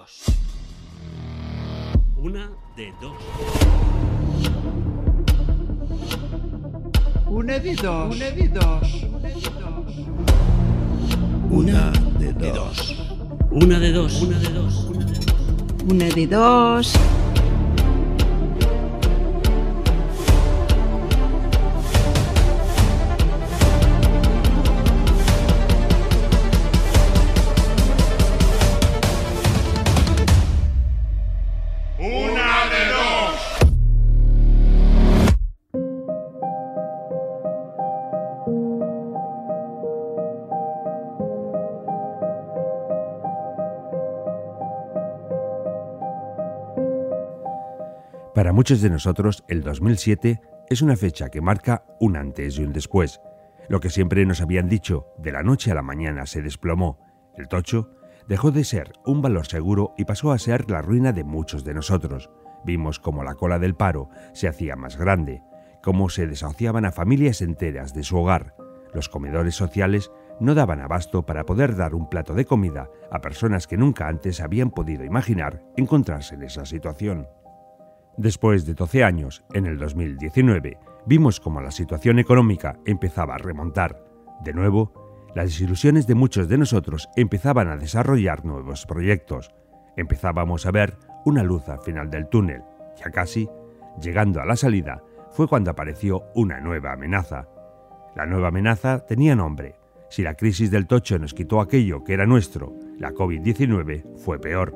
dos. Una de dos. Una de dos. Una de dos. Una de dos. Una de dos. Una de dos. Una de dos. Muchos de nosotros, el 2007 es una fecha que marca un antes y un después. Lo que siempre nos habían dicho, de la noche a la mañana se desplomó. El tocho dejó de ser un valor seguro y pasó a ser la ruina de muchos de nosotros. Vimos cómo la cola del paro se hacía más grande, cómo se desahuciaban a familias enteras de su hogar. Los comedores sociales no daban abasto para poder dar un plato de comida a personas que nunca antes habían podido imaginar encontrarse en esa situación. Después de 12 años, en el 2019, vimos cómo la situación económica empezaba a remontar. De nuevo, las desilusiones de muchos de nosotros empezaban a desarrollar nuevos proyectos. Empezábamos a ver una luz al final del túnel. Ya casi, llegando a la salida, fue cuando apareció una nueva amenaza. La nueva amenaza tenía nombre. Si la crisis del tocho nos quitó aquello que era nuestro, la COVID-19 fue peor.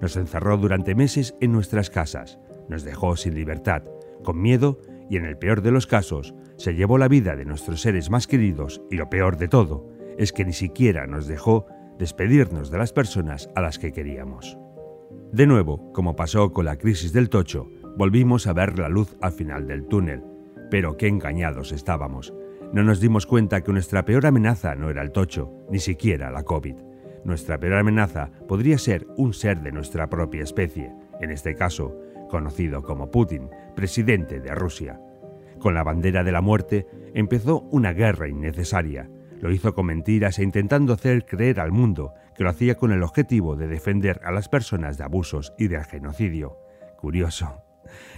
Nos encerró durante meses en nuestras casas, nos dejó sin libertad, con miedo y en el peor de los casos, se llevó la vida de nuestros seres más queridos y lo peor de todo es que ni siquiera nos dejó despedirnos de las personas a las que queríamos. De nuevo, como pasó con la crisis del tocho, volvimos a ver la luz al final del túnel, pero qué engañados estábamos. No nos dimos cuenta que nuestra peor amenaza no era el tocho, ni siquiera la COVID. Nuestra peor amenaza podría ser un ser de nuestra propia especie, en este caso, conocido como Putin, presidente de Rusia. Con la bandera de la muerte empezó una guerra innecesaria. Lo hizo con mentiras e intentando hacer creer al mundo que lo hacía con el objetivo de defender a las personas de abusos y del genocidio. Curioso.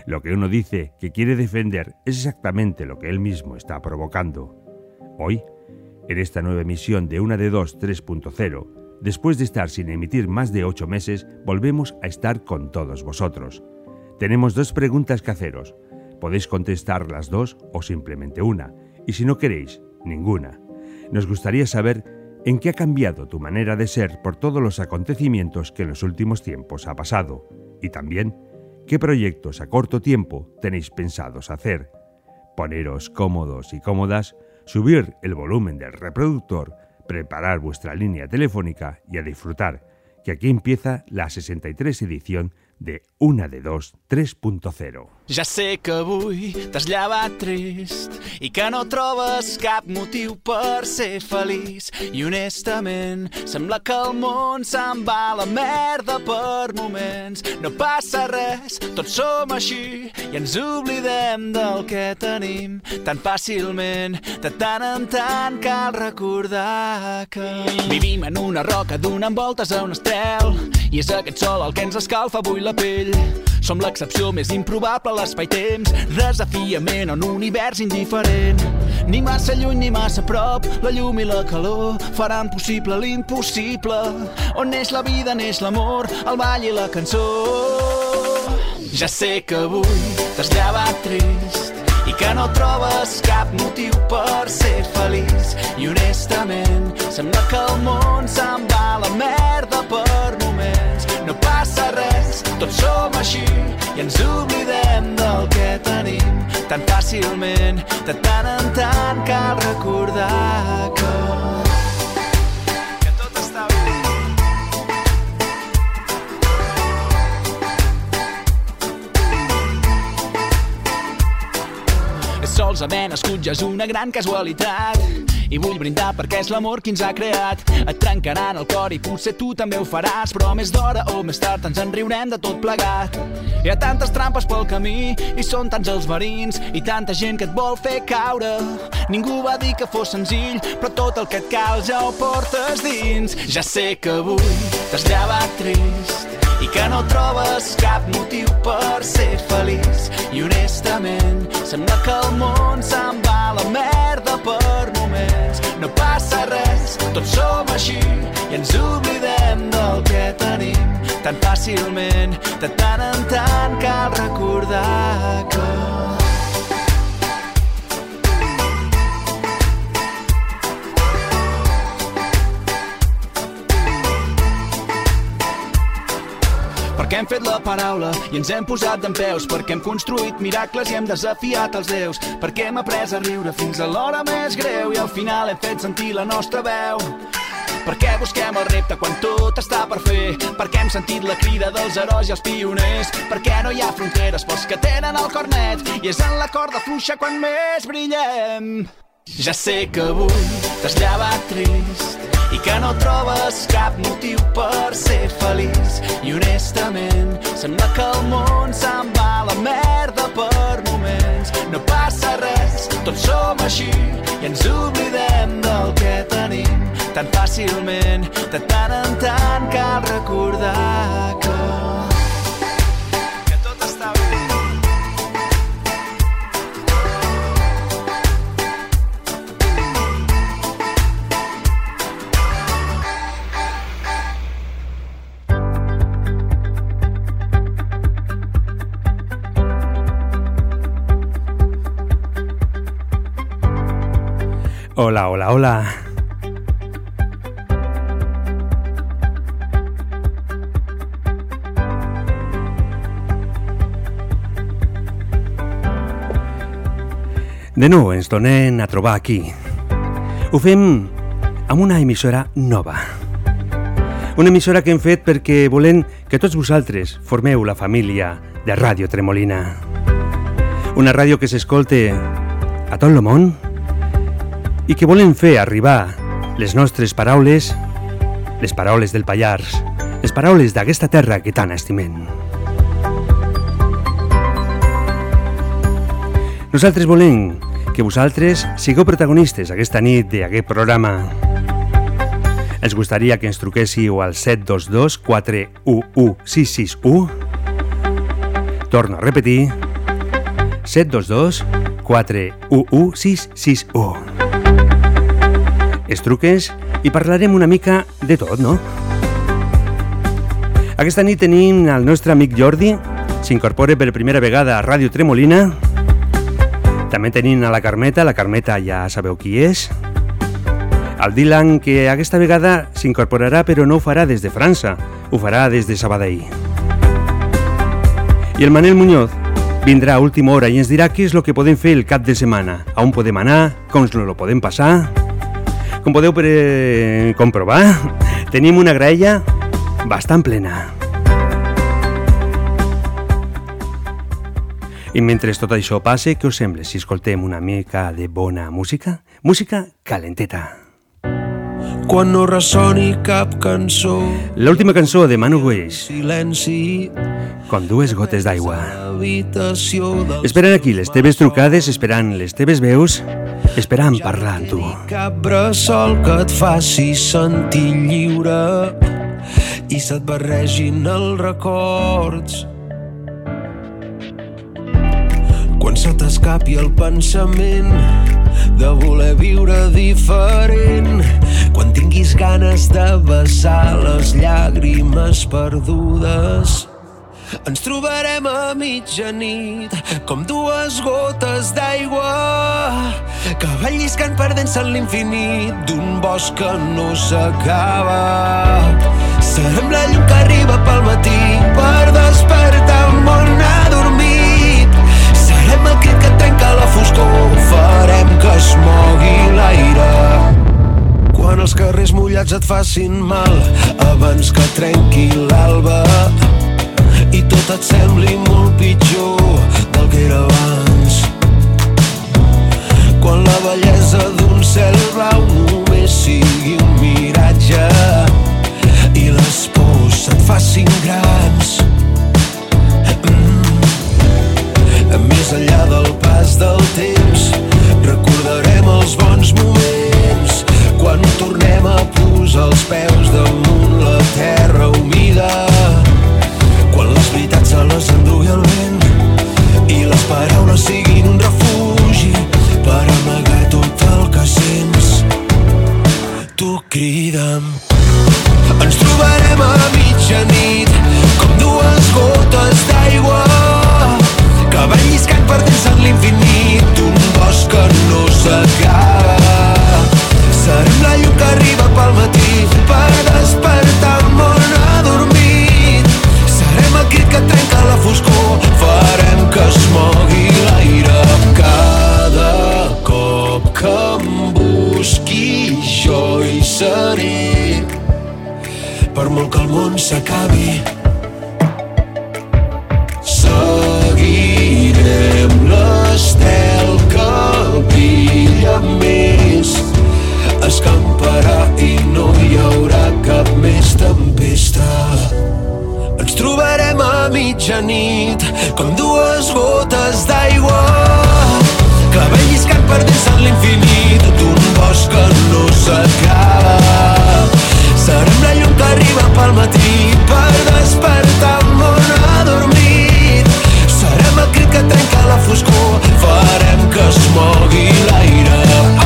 Lo que uno dice que quiere defender es exactamente lo que él mismo está provocando. Hoy, en esta nueva emisión de una de dos 3.0, después de estar sin emitir más de ocho meses, volvemos a estar con todos vosotros. Tenemos dos preguntas que haceros. Podéis contestar las dos o simplemente una, y si no queréis, ninguna. Nos gustaría saber en qué ha cambiado tu manera de ser por todos los acontecimientos que en los últimos tiempos ha pasado, y también qué proyectos a corto tiempo tenéis pensados hacer. Poneros cómodos y cómodas, subir el volumen del reproductor, preparar vuestra línea telefónica y a disfrutar, que aquí empieza la 63 edición de Una de Dos 3.0. Ja sé que avui t'has llevat trist i que no trobes cap motiu per ser feliç. I honestament, sembla que el món se'n va a la merda per moments. No passa res, tots som així i ens oblidem del que tenim tan fàcilment. De tant en tant cal recordar que... Vivim en una roca donant voltes a un estel i és aquest sol el que ens escalfa avui la pell. Som l'excepció més improbable a l'espai-temps, desafiament en un univers indiferent. Ni massa lluny ni massa prop, la llum i la calor faran possible l'impossible. On neix la vida, neix l'amor, el ball i la cançó. Ja sé que avui t'has llevat trist i que no trobes cap motiu per ser feliç. I honestament, sembla que el món se'n va a la merda per moments. No res, tots som així i ens oblidem del que tenim tan fàcilment. De tant en tant cal recordar que... que tot està bé. solament escut ja és una gran casualitat i vull brindar perquè és l'amor qui ens ha creat. Et trencaran el cor i potser tu també ho faràs, però més d'hora o més tard ens en riurem de tot plegat. Hi ha tantes trampes pel camí i són tants els verins i tanta gent que et vol fer caure. Ningú va dir que fos senzill, però tot el que et cal ja ho portes dins. Ja sé que avui t'has llevat trist i que no trobes cap motiu per ser feliç. I honestament, sembla que el món se'n va la merda per moments. No passa res, tots som així i ens oblidem del que tenim tan fàcilment. De tant en tant cal recordar que... perquè hem fet la paraula i ens hem posat d'en peus, perquè hem construït miracles i hem desafiat els déus, perquè hem après a riure fins a l'hora més greu i al final hem fet sentir la nostra veu. Perquè busquem el repte quan tot està per fer, perquè hem sentit la crida dels herois i els pioners, perquè no hi ha fronteres pels que tenen el cor net i és en la corda fluixa quan més brillem. Ja sé que avui t'has llevat trist i que no trobes cap motiu per ser feliç. I honestament, sembla que el món se'n va a la merda per moments. No passa res, tots som així i ens oblidem del que tenim tan fàcilment. De tant en tant cal recordar que... Hola, hola, hola. De nou ens tornem a trobar aquí. Ho fem amb una emissora nova. Una emissora que hem fet perquè volem que tots vosaltres formeu la família de Ràdio Tremolina. Una ràdio que s'escolte a tot el món i que volen fer arribar les nostres paraules, les paraules del Pallars, les paraules d'aquesta terra que tant estimem. Nosaltres volem que vosaltres sigueu protagonistes aquesta nit d'aquest programa. Ens gustaria que ens truquéssiu al 722 411 661 Torno a repetir 722 411 661 Es truques i parlarem una mica de tot, no? Aquesta nit tenim el nostre amic Jordi, s'incorpora per primera vegada a Ràdio Tremolina. També tenim a la Carmeta, la Carmeta ja sabeu qui és. El Dylan, que aquesta vegada s'incorporarà però no ho farà des de França, ho farà des de Sabadell. I el Manel Muñoz vindrà a última hora i ens dirà què és el que podem fer el cap de setmana, on podem anar, com ens lo podem passar... Com podeu pre... comprovar, tenim una graella bastant plena. I mentre tot això passe, què us sembla si escoltem una mica de bona música? Música calenteta. Quan no ressoni cap cançó L'última cançó de Manu Weiss, Silenci con dues gotes d'aigua. Esperant aquí les teves trucades, esperant les teves veus, esperant parlar amb tu. Cap bressol que et faci sentir lliure i se't barregin els records. Quan se t'escapi el pensament de voler viure diferent, quan tinguis ganes de vessar les llàgrimes perdudes, ens trobarem a mitjanit com dues gotes d'aigua que van lliscant perdent-se en l'infinit d'un bosc que no s'acaba. Serem la llum que arriba pel matí per despertar foscor, farem que es mogui l'aire. Quan els carrers mullats et facin mal abans que trenqui l'alba i tot et sembli molt pitjor del que era abans. Quan la bellesa d'un cel blau només sigui un miratge i les pors se't facin grans. Més enllà del pas del temps recordarem els bons moments. Quan tornem a posar els peus damunt la terra humida quan les veritats se les endugui el vent i les paraules siguin un refugi per amagar tot el que sents. Tu crida'm. Ens trobarem a mitjanit com dues gotes d'aigua. Avall lliscat per dins en l'infinit Un bosc que no s'acaba Serem la llum que arriba pel matí Per despertar un món adormit. Serem el crit que trenca la foscor Farem que es mogui l'aire Cada cop que em busqui Jo hi seré. Per molt que el món s'acabi l'estel que brilla més. Escamparà i no hi haurà cap més tempesta. Ens trobarem a mitjanit com dues gotes d'aigua clavell lliscant perdent-se en l'infinit d'un bosc que no s'acaba serem la llum que arriba pel matí per despertar el món adormit serem el crit que trenca foscor. Farem que es mogui l'aire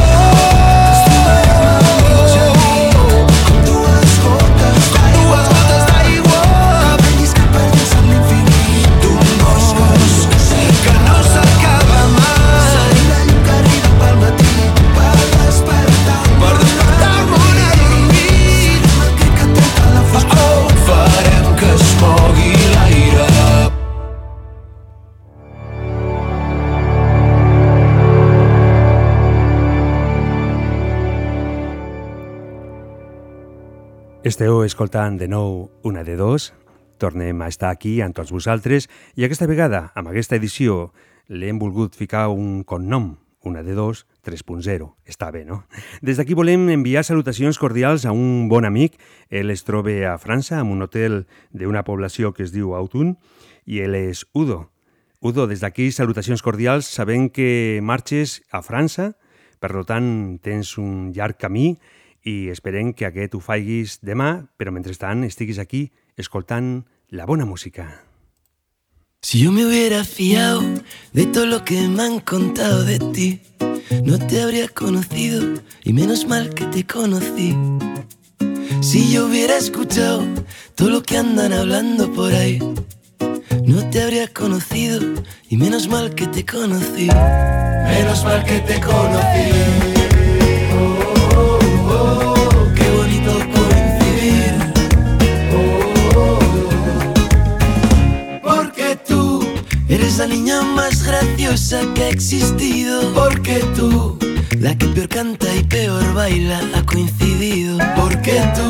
Esteu escoltant de nou una de dos. Tornem a estar aquí amb tots vosaltres i aquesta vegada, amb aquesta edició, li hem volgut ficar un cognom, una de dos 3.0. Està bé, no? Des d'aquí volem enviar salutacions cordials a un bon amic. Ell es troba a França, en un hotel d'una població que es diu Autun, i ell és Udo. Udo, des d'aquí salutacions cordials, sabent que marxes a França, per tant tens un llarg camí i esperem que aquest ho faiguis demà, però mentrestant estiguis aquí escoltant la bona música. Si yo me hubiera fiado de todo lo que me han contado de ti, no te habría conocido y menos mal que te conocí. Si yo hubiera escuchado todo lo que andan hablando por ahí, no te habría conocido y menos mal que te conocí. menos mal que te conocí eres la niña más graciosa que ha existido. Porque tú, la que peor canta y peor baila, ha coincidido. Porque tú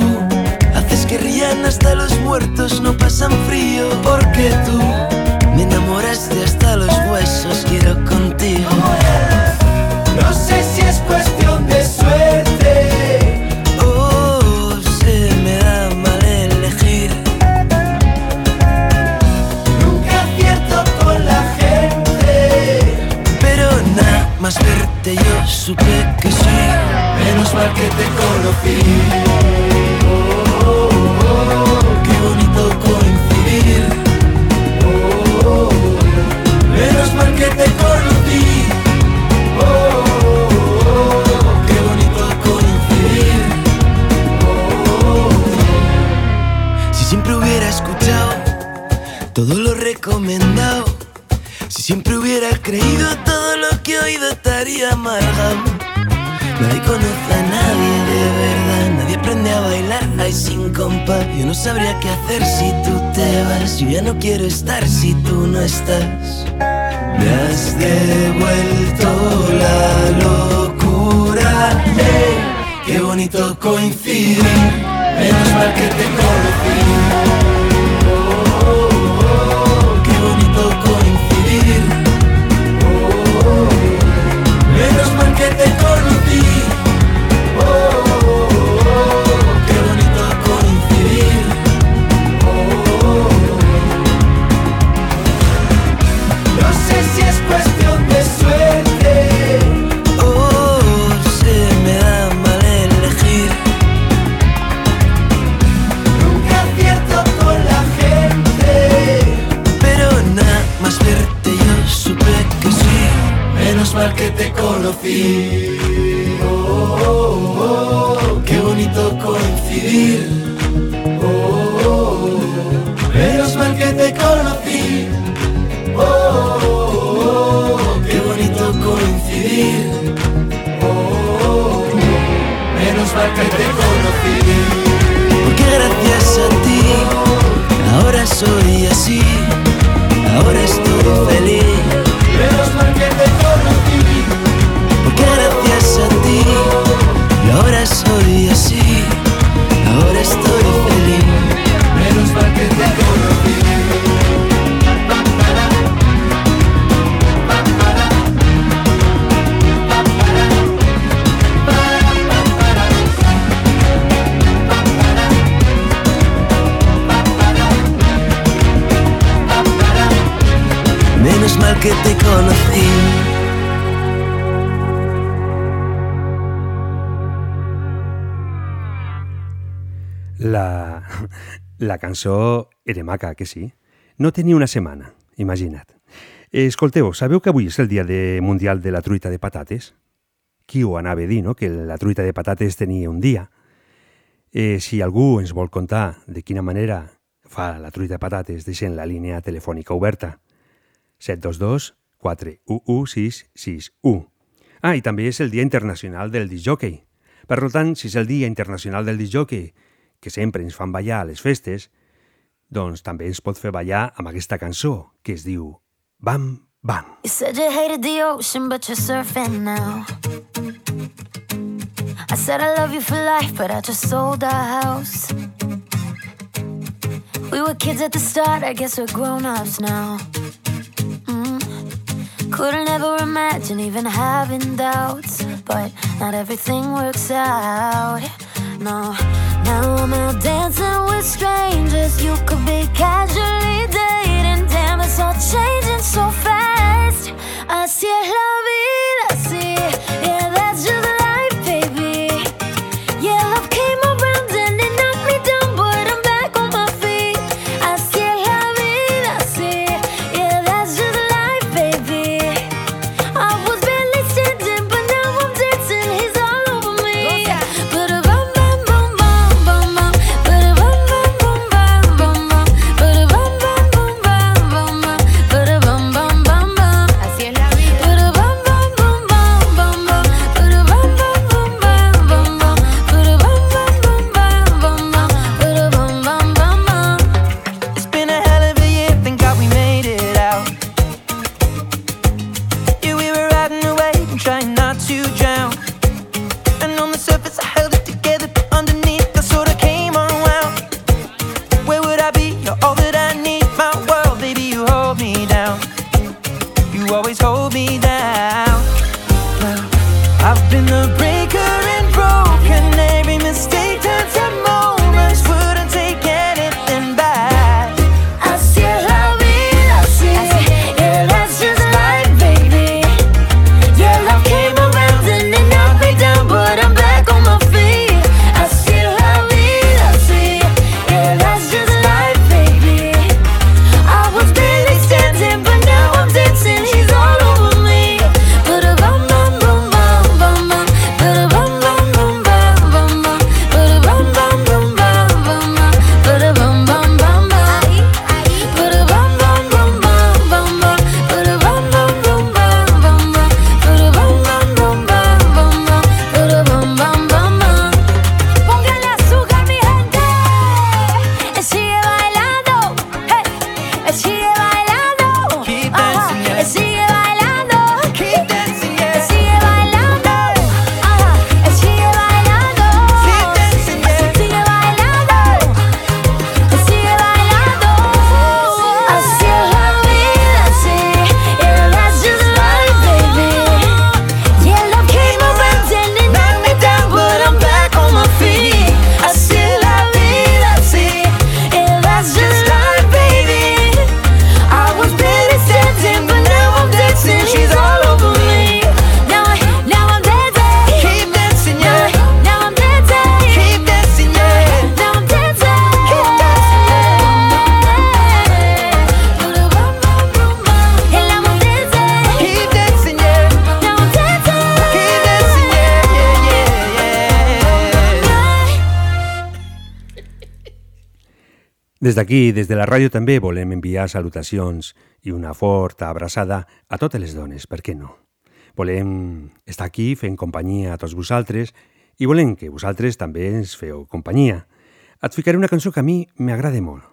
haces que rían hasta los muertos, no pasan frío. Porque tú me enamoraste hasta los huesos, quiero contigo. Yo supe que sí. Menos mal que te conocí Qué bonito coincidir. Menos mal que te conocí Qué bonito coincidir. Si siempre hubiera escuchado todo lo recomendado. Si siempre hubiera creído todo lo que he oído estaría amargado. Nadie conoce a nadie de verdad, nadie aprende a bailar ay sin compás. Yo no sabría qué hacer si tú te vas, yo ya no quiero estar si tú no estás. Me has devuelto la locura, ey, qué bonito coincidir. Menos mal que te conocí la cançó era maca, que sí. No tenia una setmana, imagina't. Escolteu, sabeu que avui és el dia de mundial de la truita de patates? Qui ho anava a dir, no?, que la truita de patates tenia un dia. Eh, si algú ens vol contar de quina manera fa la truita de patates, deixen la línia telefònica oberta. 722 411 661. Ah, i també és el Dia Internacional del Disjockey. Per tant, si és el Dia Internacional del Disjockey, que sempre ens fan ballar a les festes, doncs també ens pot fer ballar amb aquesta cançó, que es diu Bam Bam. You said you hated the ocean, but you're surfing now. I said I love you for life, but I just sold our house. We were kids at the start, I guess we're grown ups now. Mm. Couldn't ever imagine even having doubts, but not everything works out. No, now I'm out dancing with strangers. You could be casually dating, damn, it's all changing so fast. I la vida, d'aquí, des de la ràdio també volem enviar salutacions i una forta abraçada a totes les dones, per què no? Volem estar aquí fent companyia a tots vosaltres i volem que vosaltres també ens feu companyia. Et ficaré una cançó que a mi m'agrada molt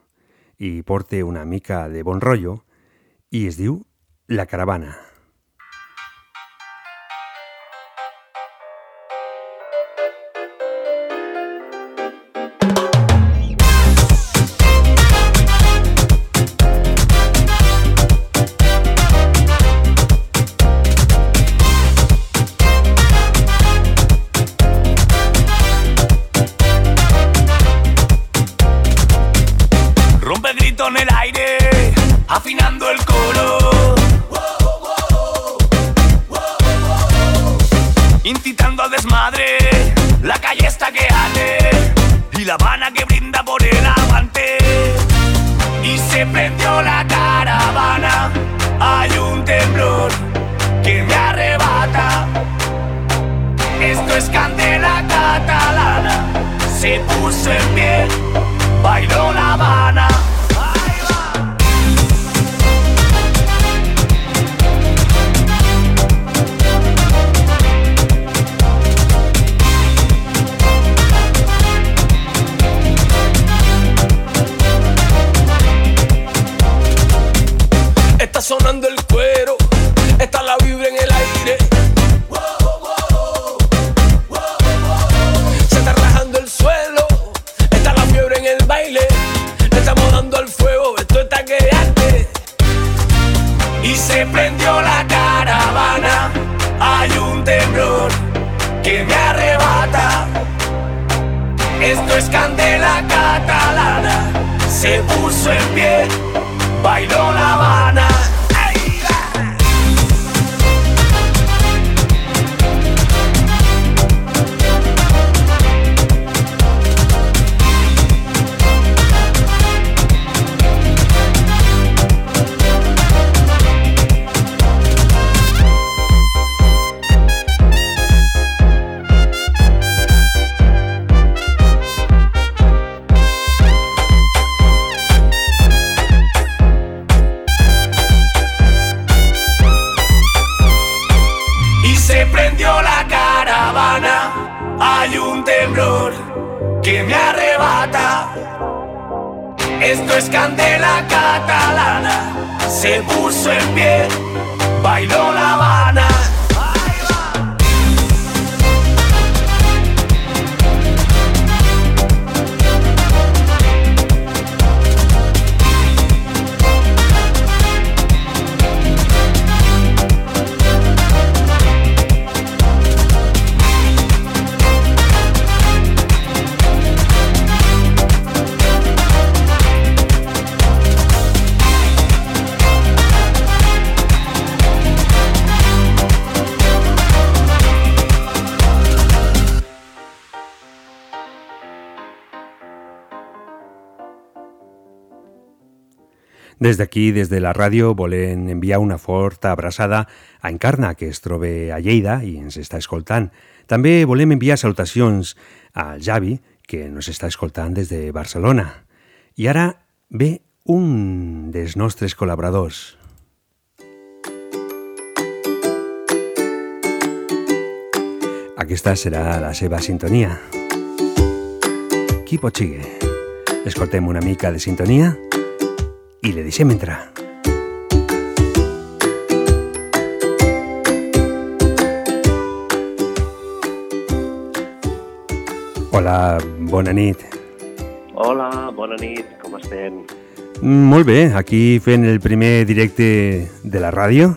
i porta una mica de bon rotllo i es diu La Caravana. Se puso en pie, bailó la Habana. Des d'aquí, des de la ràdio, volem enviar una forta abraçada a Encarna, que es troba a Lleida i ens està escoltant. També volem enviar salutacions al Javi, que ens està escoltant des de Barcelona. I ara ve un dels nostres col·laboradors. Aquesta serà la seva sintonia. Qui pot sigui? Escoltem una mica de sintonia i le deixem entrar. Hola, bona nit. Hola, bona nit, com estem? Molt bé, aquí fent el primer directe de la ràdio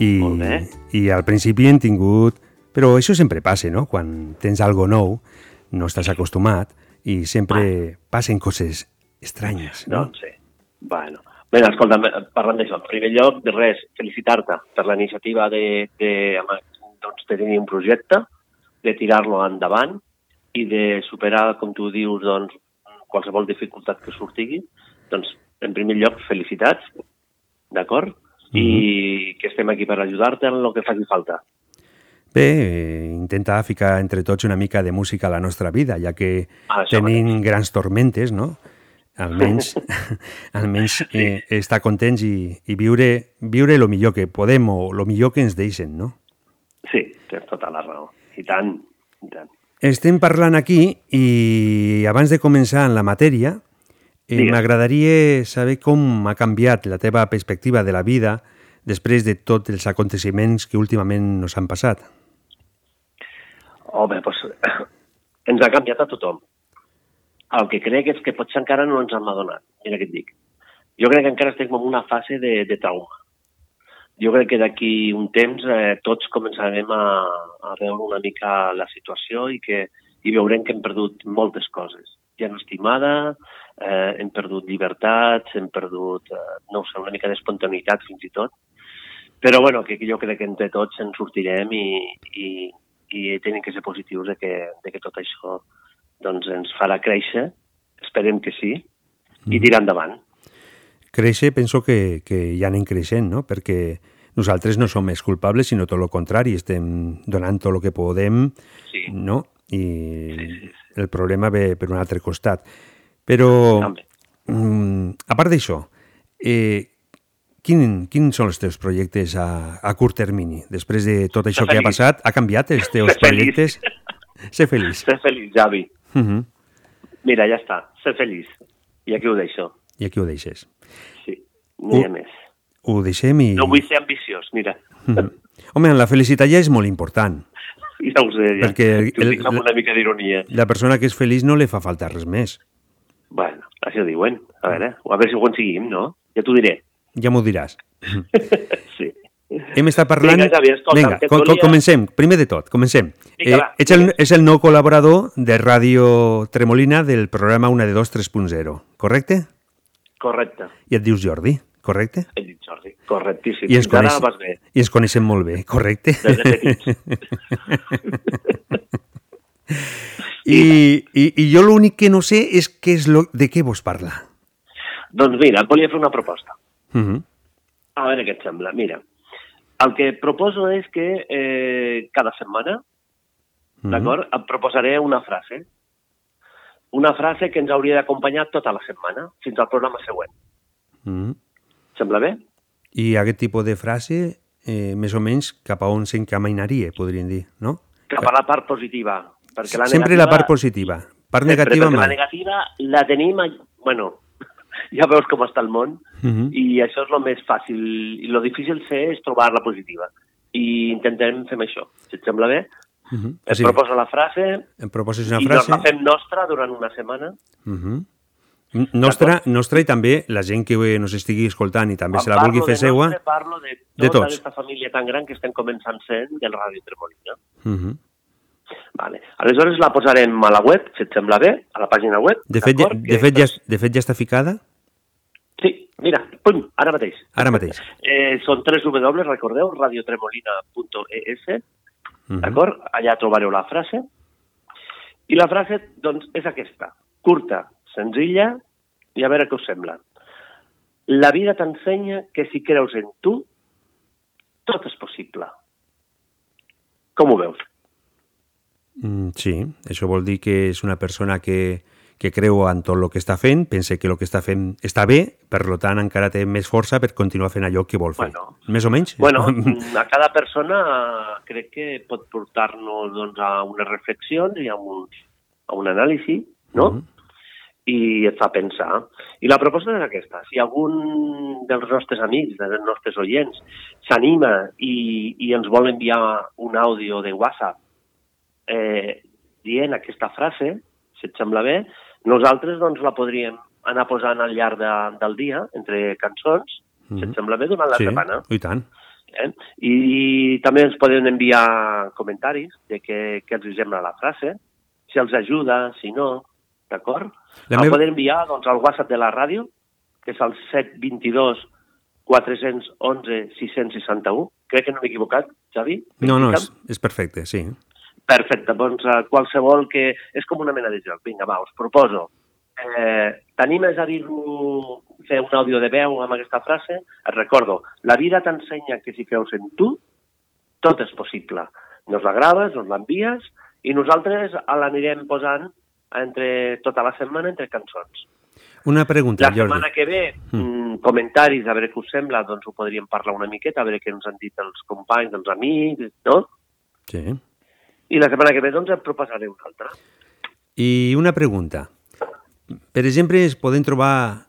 i, Molt bé. i al principi hem tingut... Però això sempre passa, no? Quan tens algo nou, no estàs acostumat i sempre passen coses estranyes, no? Doncs sí. Bueno, bé, escolta, parlant d'això, en primer lloc, de res, felicitar-te per la iniciativa de, de, doncs, de tenir un projecte, de tirar-lo endavant i de superar, com tu dius, doncs, qualsevol dificultat que sortigui. Doncs, en primer lloc, felicitats, d'acord? I que estem aquí per ajudar-te en el que faci falta. Bé, eh, intentar ficar entre tots una mica de música a la nostra vida, ja que això tenim grans tormentes, no? Almenys, almenys eh, estar contents i, i viure, viure lo millor que podem o lo millor que ens deixen, no? Sí, tens tota la raó. I tant, i tant. Estem parlant aquí i abans de començar en la matèria, eh, m'agradaria saber com ha canviat la teva perspectiva de la vida després de tots els aconteciments que últimament nos han passat. Home, doncs, ens ha canviat a tothom. El que crec és que potser encara no ens hem adonat. Mira què et dic. Jo crec que encara estem en una fase de, de trauma. Jo crec que d'aquí un temps eh, tots començarem a, a veure una mica la situació i que i veurem que hem perdut moltes coses. Gent estimada, eh, hem perdut llibertats, hem perdut, eh, no sé, una mica d'espontaneïtat fins i tot. Però bueno, que jo crec que entre tots ens sortirem i, i, i tenim que ser positius de que, de que tot això doncs, ens farà créixer, esperem que sí, i tirar endavant. Créixer, penso que, que ja anem creixent, no? Perquè nosaltres no som els culpables, sinó tot el contrari, estem donant tot el que podem, Sí. no? I el problema ve per un altre costat. Però, mm, a part d'això, eh, quin, quins són els teus projectes a, a curt termini? Després de tot això Ser que ha feliç. passat, ha canviat els teus Ser feliç. projectes? Ser feliç. Ser feliç, Javi. Uh -huh. Mira, ja està. Ser feliç. I aquí ho deixo. I aquí ho deixes. Sí, no hi ha més. Ho deixem i... No vull ser ambiciós, mira. Mhm. Home, la felicitat ja és molt important. Ja ho sé, ja. Perquè el- amb una mica d'ironia. La persona que és feliç no li fa falta res més. Bueno, això diuen. A veure, a veure si ho aconseguim, no? Ja t'ho diré. Ja m'ho diràs. Sí. Hem estat parlant... Vinga, Xavi, escolta, Vinga, que et co co volia- comencem. Primer de tot, comencem. Eh, Vinga, va, ets, el, és el nou col·laborador de Ràdio Tremolina del programa 1 de 2 3.0, correcte? Correcte. I et dius Jordi, correcte? He dit Jordi. Correctíssim. I ens, coneix... vas bé. I ens coneixem molt bé, correcte? Des de petits. I, i, I jo l'únic que no sé és què és lo, de què vos parla. Doncs mira, et volia fer una proposta. Uh -huh. A veure què et sembla. Mira, el que proposo és que eh, cada setmana, Mhm. d'acord, et proposaré una frase. Una frase que ens hauria d'acompanyar tota la setmana, fins al programa següent. Uh -huh. Sembla bé? I aquest tipus de frase, eh, més o menys, cap a on s'encaminaria, podríem dir, no? Cap a la part positiva. Perquè la Sempre negativa, la part positiva. Part Sempre, negativa perquè La mai. negativa la tenim... Bueno, ja veus com està el món Uh -huh. i això és el més fàcil. I el difícil ser és trobar-la positiva. I intentarem fer això. Si et sembla bé, Uh -huh. et proposo la frase em proposes una i frase... nos la fem nostra durant una setmana. Uh -huh. Nostra, nostra i també la gent que ens estigui escoltant i també Quan se la vulgui fer de seua... nostre, parlo de de tota tots. aquesta família tan gran que estem començant sent del Ràdio Tremolina. Uh -huh. Vale. Aleshores la posarem a la web, si et sembla bé, a la pàgina web. De fet, ja, de, fet, ja, de fet, ja està ficada? Sí, mira, pum, ara mateix. Ara mateix. Eh, són 3 W, recordeu, radiotremolina.es, Uh -huh. d'acord? Allà trobareu la frase. I la frase, doncs, és aquesta. Curta, senzilla, i a veure què us sembla. La vida t'ensenya que si creus en tu, tot és possible. Com ho veus? Mm, sí, això vol dir que és una persona que, que creu en tot el que està fent, pensa que el que està fent està bé, per lo tant encara té més força per continuar fent allò que vol fer. Bueno. més o menys? Bueno, a cada persona crec que pot portar-nos doncs, a unes reflexions i a un, a un anàlisi, no? Mhm. I et fa pensar. I la proposta és aquesta. Si algun dels nostres amics, dels nostres oients, s'anima i, i ens vol enviar un àudio de WhatsApp eh, dient aquesta frase, si et sembla bé, nosaltres doncs, la podríem anar posant al llarg de, del dia, entre cançons, si et sembla bé, durant la sí, setmana. i tant. Eh? I també ens poden enviar comentaris de què, què els sembla la frase, si els ajuda, si no, d'acord? La meva- poden enviar doncs, al WhatsApp de la ràdio, que és el 722 411 661. Crec que no m'he equivocat, Xavi? No, no, és, és perfecte, sí. Perfecte, doncs eh, qualsevol que... És com una mena de joc. Vinga, va, us proposo. Eh, T'animes a dir-lo, fer un àudio de veu amb aquesta frase? Et recordo, la vida t'ensenya que si creus en tu, tot és possible. Nos la graves, nos l'envies i nosaltres l'anirem posant entre tota la setmana entre cançons. Una pregunta, La Jordi. setmana que ve, mm. comentaris, a veure què us sembla, doncs ho podríem parlar una miqueta, a veure què ens han dit els companys, els amics, no? Sí. I la setmana que ve, doncs, en proposaré una altra. I una pregunta. Per exemple, es poden trobar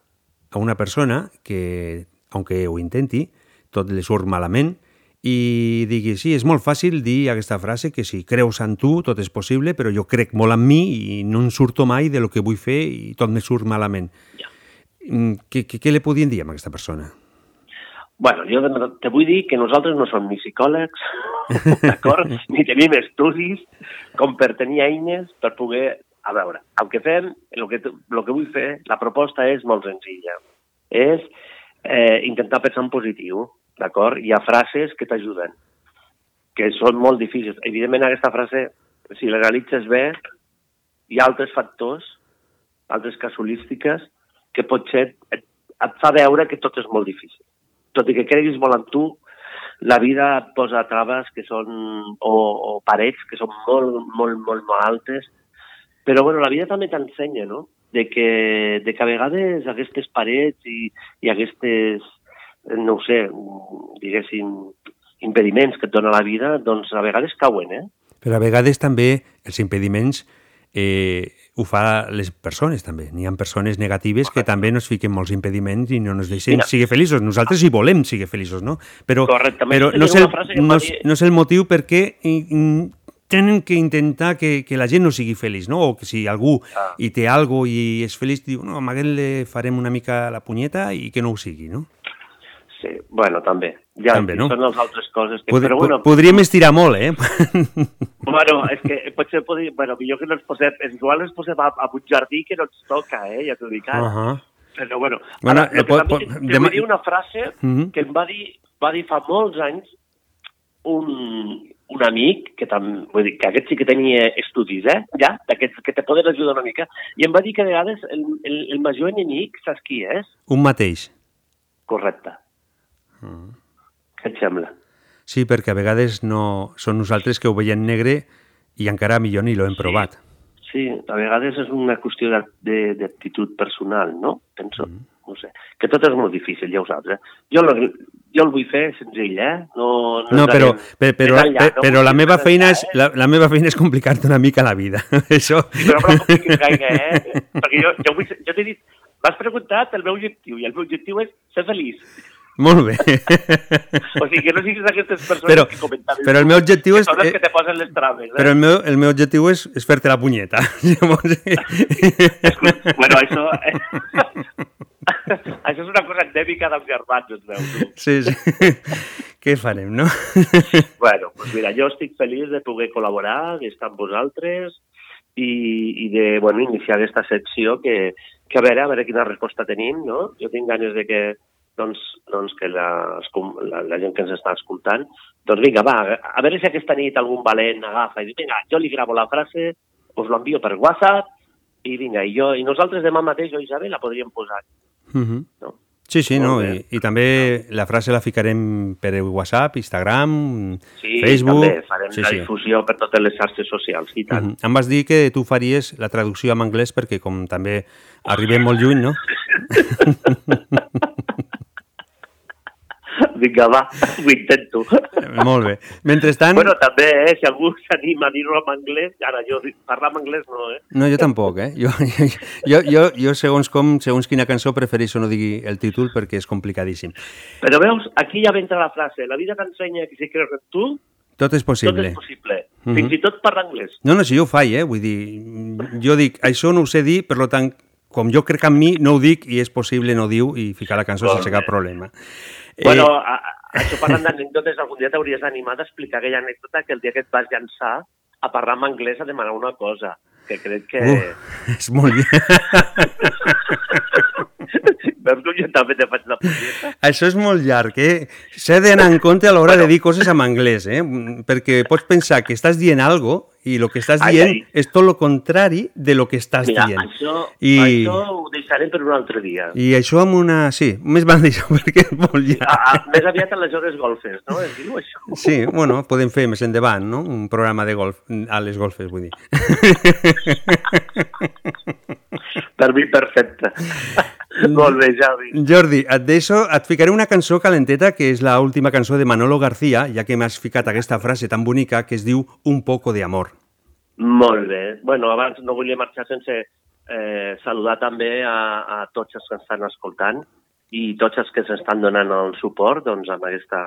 a una persona que, aunque ho intenti, tot li surt malament i digui, sí, és molt fàcil dir aquesta frase que si creus en tu tot és possible, però jo crec molt en mi i no en surto mai de lo que vull fer i tot me surt malament. Mm, Què, què, què li podien dir a aquesta persona? Bueno, jo te vull dir que nosaltres no som ni psicòlegs, d'acord? ni tenim estudis com per tenir eines per poder... A veure, el que fem, el que, el que vull fer, la proposta és molt senzilla. És eh, intentar pensar en positiu, d'acord? Hi ha frases que t'ajuden, que són molt difícils. Evidentment, aquesta frase, si la realitzes bé, hi ha altres factors, altres casuístiques, que potser et, et fa veure que tot és molt difícil tot i que creguis molt en tu, la vida et posa traves que són, o, o parets que són molt, molt, molt, molt altes Però bueno, la vida també t'ensenya, no? De que, de que a vegades aquestes parets i, i aquestes, no ho sé, diguéssim, impediments que et dona la vida, doncs a vegades cauen, eh? Però a vegades també els impediments eh, ho fa les persones també. N'hi ha persones negatives que també nos fiquen molts impediments i no ens deixen Mira. seguir feliços. Nosaltres hi volem seguir feliços, no? Però, però no, és el, no, és, no és el motiu perquè mm, tenen que intentar que, que la gent no sigui feliç, no? O que si algú Ah. hi té algo i és feliç, diu, no, amb aquest le farem una mica la punyeta i que no ho sigui, no? Sí, bueno, també. Ja, També, no? Són les altres coses. Que, Pod però bueno, Podríem estirar molt, eh? Bueno, és que potser podria... Bueno, millor que no ens posem... Igual ens posem a, a un jardí que no ens toca, eh? Ja t'ho dic ara. Ahà. Però bueno, Bueno, ara, eh, pot- també pot- te- te demà- vull dir una frase Mhm. que em va dir, va dir fa molts anys un, un amic, que, tam, vull dir, que aquest sí que tenia estudis, eh? Ja, d'aquests que te poden ajudar una mica, i em va dir que a vegades el, el, el major enemic, saps qui és? Un mateix. Correcte. Mm. Què et sembla? Sí, perquè a vegades no són nosaltres que ho veiem negre i encara millor ni l'ho hem provat. Sí, a vegades és una qüestió d'actitud personal, no? Penso, Mm. no sé. Que tot és molt difícil, ja ho saps, eh? Jo, lo- jo el vull fer senzill, eh? No, no, No, però, per, però, enllà, per, no? però la meva feina és, eh? la, la meva feina és complicar-te una mica la vida. Això... Però no compliquis gaire, eh? Perquè jo, jo, vull, jo t'he dit, m'has preguntat el meu objectiu, i el meu objectiu és ser feliç. Molt bé. O sigui, que no siguis d'aquestes persones Però- que comentaven. però el meu objectiu que és- Són les que te posen les traves, eh? Però el meu, el meu objectiu és, és fer-te la punyeta. Llavors... Bueno, això... això és una cosa endèmica dels germans, es veu. tu. Sí, sí. Què farem, no? Bueno, doncs mira, jo estic feliç de poder col·laborar, d'estar amb vosaltres i, i de bueno, iniciar aquesta secció que, que a veure, a veure quina resposta tenim, no? Jo tinc ganes de que doncs, doncs que la, la, la gent que ens està escoltant, doncs vinga, va, a veure si aquesta nit algun valent agafa i diu, vinga, jo li gravo la frase, us l'envio per WhatsApp i vinga, i, jo, i nosaltres demà mateix, jo i Isabel, la podríem posar. Uh -huh. No. Sí, sí, no, Molt i, bé. i també la frase la ficarem per WhatsApp, Instagram, Sí, Facebook... també farem sí, la sí. difusió per totes les xarxes socials, i tant. Uh -huh. Em vas dir que tu faries la traducció en anglès perquè com també arribem molt lluny, no? Vinga, va, ho intento. molt bé. Mentrestant... Bueno, també, eh, si algú s'anima a dir-ho en anglès, ara jo parlar en anglès no, eh? No, jo tampoc, eh? Jo, jo, jo, jo segons com, segons quina cançó, prefereixo no digui el títol perquè és complicadíssim. Però veus, aquí ja entra la frase, la vida t'ensenya que si creus en tu, Tot és tot possible. és possible. Mhm. Fins i tot parlar anglès. No, no, si jo ho faig, eh? Vull dir, jo dic, això no ho sé dir, per tant, com jo crec en mi, no ho dic i és possible no diu i ficar la cançó sense cap problema. Bueno, Eh, a, a, això parlant d'anècdotes, algun dia t'hauries d'animar d'explicar aquella anècdota que el dia que et vas llançar a parlar en anglès a demanar una cosa, que crec que... Uf, és molt. Veus com jo també te faig la punyeta? Això és molt llarg, eh? S'ha d'anar en compte a l'hora de dir coses en anglès, eh? Perquè pots pensar que estàs dient algo i el que estàs Ai, dient ai. és tot el contrari de lo que estàs Mira, dient. això, I, això ho deixarem per un altre dia. I això amb una... Sí, més val d'això perquè és molt llarg. A, a, més aviat a les hores golfes, no? Es diu això. Sí, bueno, podem fer més endavant, no? Un programa de golf, a les golfes, vull dir. Per mi, perfecte. Molt bé, Javi. Jordi, et deixo, et ficaré una cançó calenteta que és la última cançó de Manolo García, ja que m'has ficat aquesta frase tan bonica que es diu Un poco de amor. Molt bé. Bueno, abans no volia marxar sense eh, saludar també a, a tots els que estan escoltant i tots els que ens estan donant el suport doncs, amb, aquesta,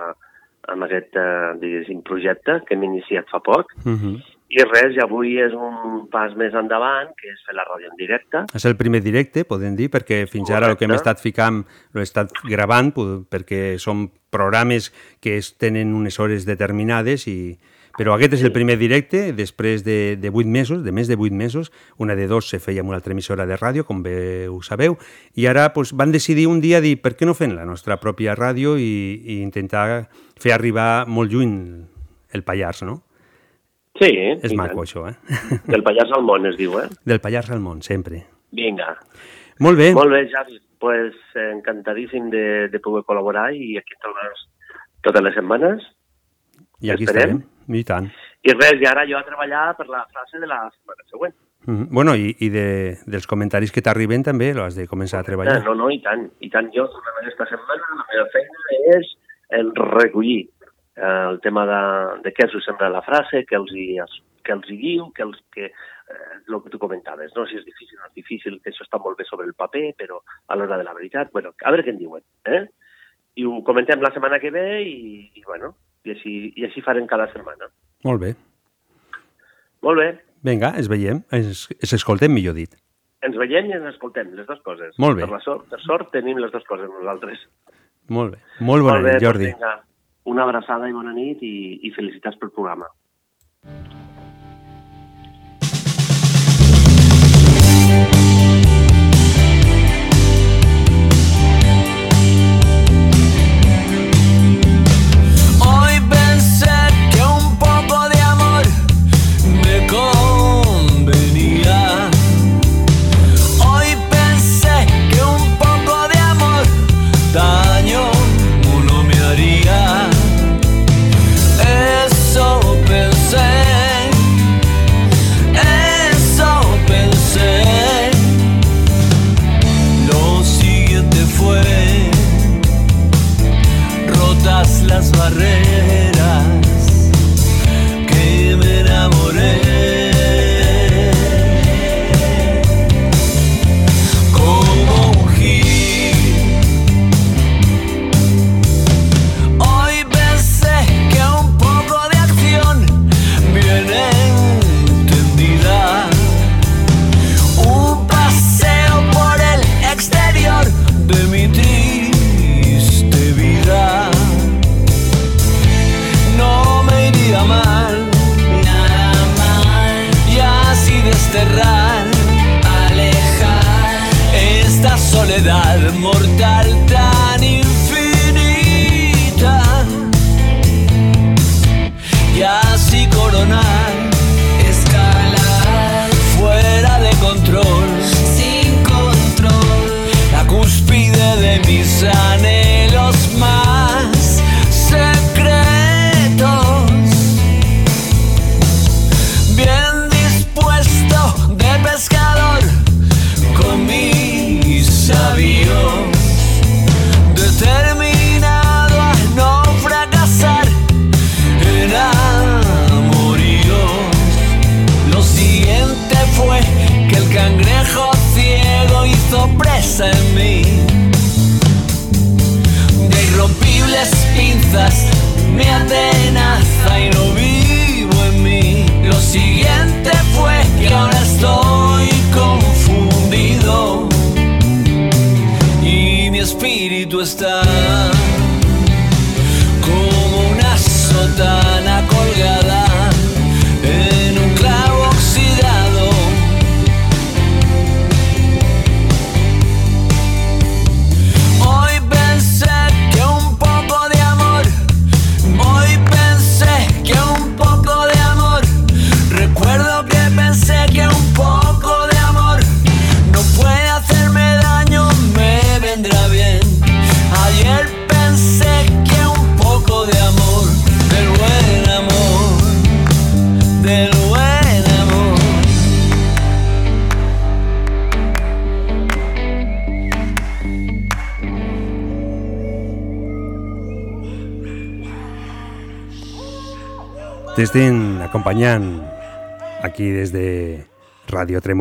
amb aquest eh, projecte que hem iniciat fa poc. Uh -huh. I res, i avui és un pas més endavant, que és fer la ràdio en directe. És el primer directe, podem dir, perquè fins ara el que hem Correcte. estat ficant l'he estat gravant, perquè són programes que es tenen unes hores determinades, i... però aquest és el primer directe, després de, de 8 mesos, de més de 8 mesos, una de dos se feia amb una altra emissora de ràdio, com bé ho sabeu, i ara doncs, van decidir un dia dir per què no fem la nostra pròpia ràdio i, i intentar fer arribar molt lluny el Pallars, no? Sí, És maco, tant. això, eh? Del Pallars al món, es diu, eh? Del Pallars al món, sempre. Vinga. Molt bé. Molt bé, Javi. pues, eh, encantadíssim de, de poder col·laborar i aquí tornes totes les setmanes. I aquí Esperem. estarem. I tant. I res, i ara jo a treballar per la frase de la setmana següent. Mm -hmm. Bueno, i, i de, dels comentaris que t'arriben també l'has de començar a treballar. No, no, i tant. I tant, jo durant aquesta setmana la meva feina és el recollir eh, el tema de, de què els sembla la frase, què els hi, què els hi diu, què els, que, eh, el que tu comentaves, no? si és difícil o no és difícil, que això està molt bé sobre el paper, però a l'hora de la veritat, bueno, a veure què en diuen. Eh? I ho comentem la setmana que ve i, i bueno, i així, i així farem cada setmana. Molt bé. Molt bé. Vinga, ens veiem, ens, ens escoltem, millor dit. Ens veiem i ens escoltem, les dues coses. Molt bé. Per la sort, per sort tenim les dues coses nosaltres. Molt bé. Molt bona Molt bé, nit, Jordi. Doncs vinga, una abraçada i bona nit i, i felicitats pel programa.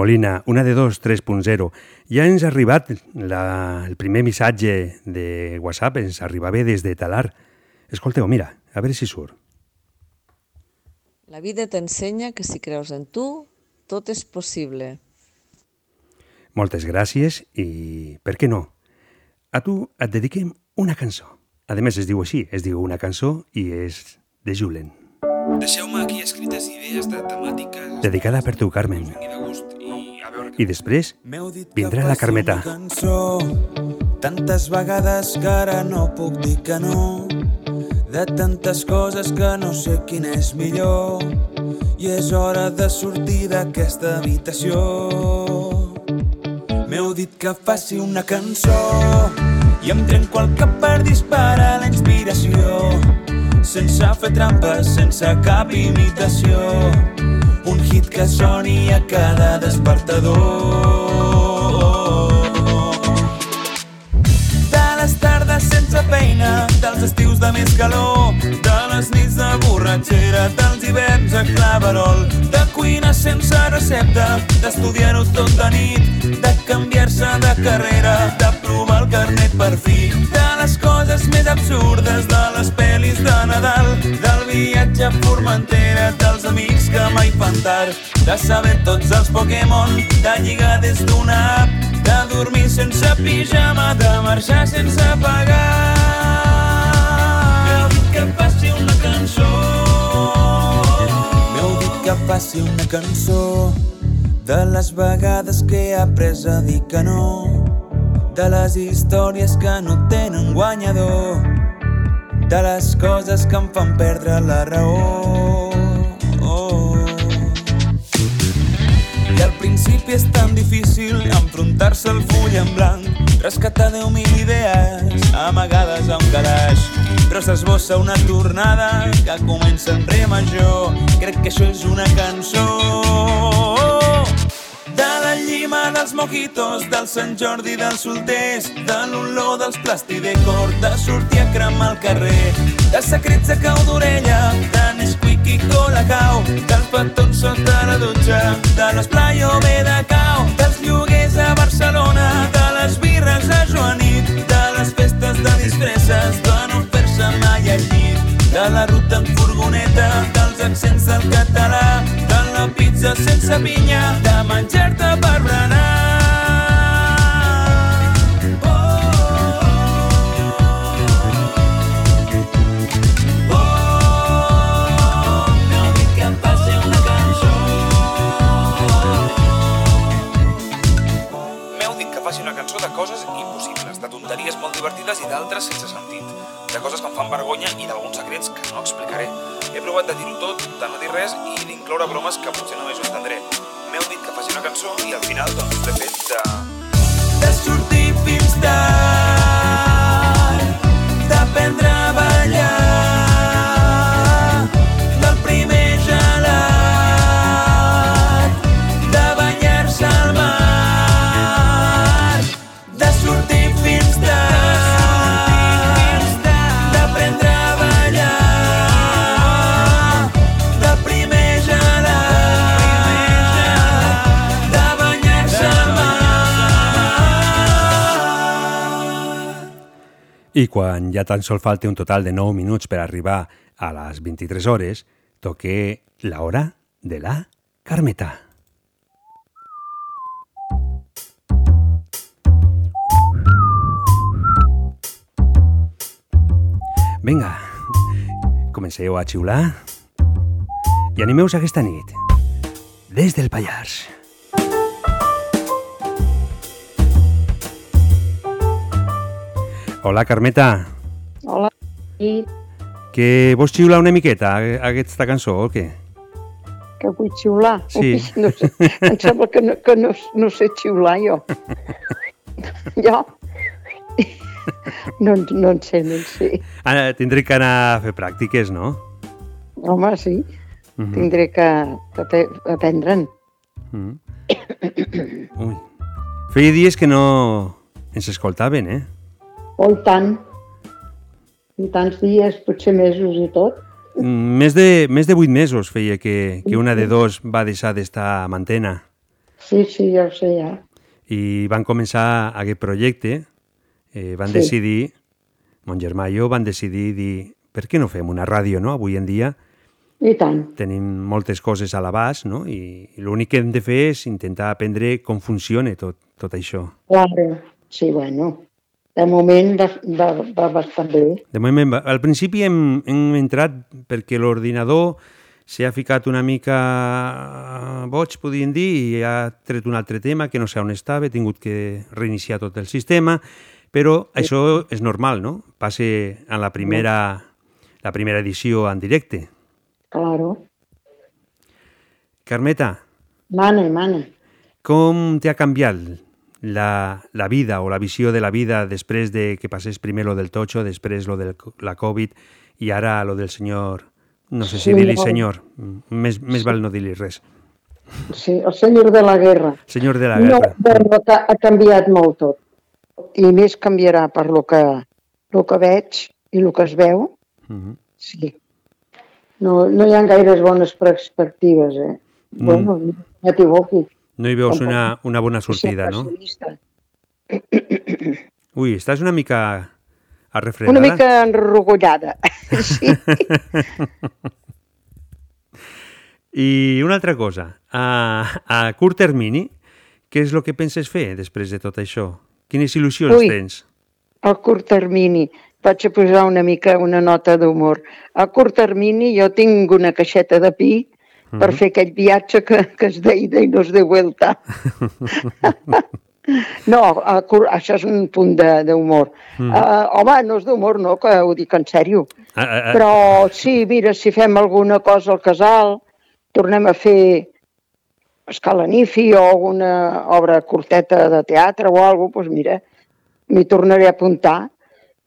Tremolina, una de dos 3.0. Ja ens ha arribat la, el primer missatge de WhatsApp, ens arribava des de Talar. Escolteu, mira, a veure si surt. La vida t'ensenya que si creus en tu, tot és possible. Moltes gràcies i, per què no, a tu et dediquem una cançó. A més, es diu així, es diu una cançó i és de Julen. Deixeu-me aquí escrites idees de temàtiques... Dedicada per tu, Carmen. de gust i després vindrà la Carmeta. cançó. Tantes vegades que ara no puc dir que no. De tantes coses que no sé quin és millor. I és hora de sortir d'aquesta habitació. M'heu dit que faci una cançó. I em trenco el cap per disparar la inspiració. Sense fer trampes, sense cap imitació un hit que soni a cada despertador. De les tardes sense feina, dels estius de més calor, de les nits de borratxera, dels hiverns a claverol, de cuina sense recepta, d'estudiar-ho tot de nit, de canviar-se de carrera, de provar el carnet per fi, de les coses més absurdes, de les pel·lis de Nadal, del viatge a Formentera, dels amics que mai fan tard, de saber tots els Pokémon, de lligar des d'una app, de dormir sense pijama, de marxar sense pagar. M'heu dit que faci una cançó. M'heu dit que faci una cançó de les vegades que he après a dir que no, de les històries que no tenen guanyador, de les coses que em fan perdre la raó. I al principi és tan difícil enfrontar-se al full en blanc, rescatar 10.000 idees amagades a un calaix. Però s'esbossa una tornada que comença en re major. Crec que això és una cançó. Llima dels mojitos, del Sant Jordi dels solters, de l'olor dels plastidecor, de sortir a cremar al carrer, de secrets de cau d'orella, de Nesquik i Colacao, dels petons sota la dutxa, de l'esplai o bé de cau, dels lloguers a Barcelona, de les birres a Joanit, de les festes de disfresses, de no fer-se mai al llit, de la ruta en furgoneta, dels accents del català, de la pizza sense pinya, de menjar-te per berenar. Dit que faci una cançó de coses impossibles, de tonteries molt divertides i d'altres sense sentit, de coses que em fan vergonya i d'alguns secrets que no explicaré. He provat de dir-ho tot, de no dir res i d'incloure bromes que potser només ho entendré. M'heu dit que faci una cançó i al final doncs l'he fet de... de sortir fins tard, I quan ja tan sol falta un total de 9 minuts per arribar a les 23 hores, toqué la hora de la Carmeta. Vinga, comenceu a xiular i animeu-vos aquesta nit. Des del Pallars. Hola, Carmeta. Hola. I Que vols xiular una miqueta a- aquesta cançó o què? que vull xiular. Sí. Ui, no sé, em sembla que no, que no, no sé xiular jo. jo? No, no en sé, no en sé. Ara tindré que anar a fer pràctiques, no? Home, sí. Mhm. Tindré que, que aprendre'n. Mm. Ui. Feia dies que no ens escoltaven, eh? Oh, i tant. I tants dies, potser mesos i tot. Mm, Més de, més de 8 mesos feia que, que una de dos va deixar d'estar amb antena Sí, sí, ja ho sé, ja. i van començar aquest projecte, eh, van Sí. decidir, mon germà i jo van decidir dir per què no fem una ràdio, no? Avui en dia I tant. tenim moltes coses a l'abast, no? I, i l'únic que hem de fer és intentar aprendre com funciona tot, tot això. Claro. Sí, bueno. De moment va, va, va bastant bé. De moment, va- al principi hem, hem entrat perquè l'ordinador s'ha ficat una mica boig, podríem dir, i ha tret un altre tema que no sé on estava, he tingut que reiniciar tot el sistema, però això és normal, no? Passa en la primera, la primera edició en directe. Claro. Carmeta, Mana, mana. com t'ha canviat la, la vida o la visió de la vida després de que passés primer lo del totxo, després lo de la Covid i ara lo del senyor... No sé si Sí, dir-li no. senyor, més, més val no dir-li res. Sí, el senyor de la guerra. Senyor de la No, guerra. bueno, ha, ha canviat molt tot. I més canviarà per lo que, lo que veig i el que es veu. Mhm. Sí. No, no hi ha gaires bones perspectives, eh? Mm. Bueno, no m'equivoqui. No hi veus una, una bona sortida, no? Ui, estàs una mica arrefredada. Una mica enrogollada. Sí. I una altra cosa, a, a curt termini, què és el que penses fer després de tot això? Quines il·lusions Ui. tens? A curt termini, vaig a posar una mica una nota d'humor. A curt termini jo tinc una caixeta de pi per Mhm. fer aquell viatge que, que es deia de no es de vuelta. No, això és un punt de- d'humor. Mhm. Uh, home, no és d'humor, no, que ho dic en sèrio. Ah, ah, ah. Però sí, mira, si fem alguna cosa al casal, tornem a fer escalanifi o alguna obra curteta de teatre o alguna cosa, doncs mira, m'hi tornaré a apuntar.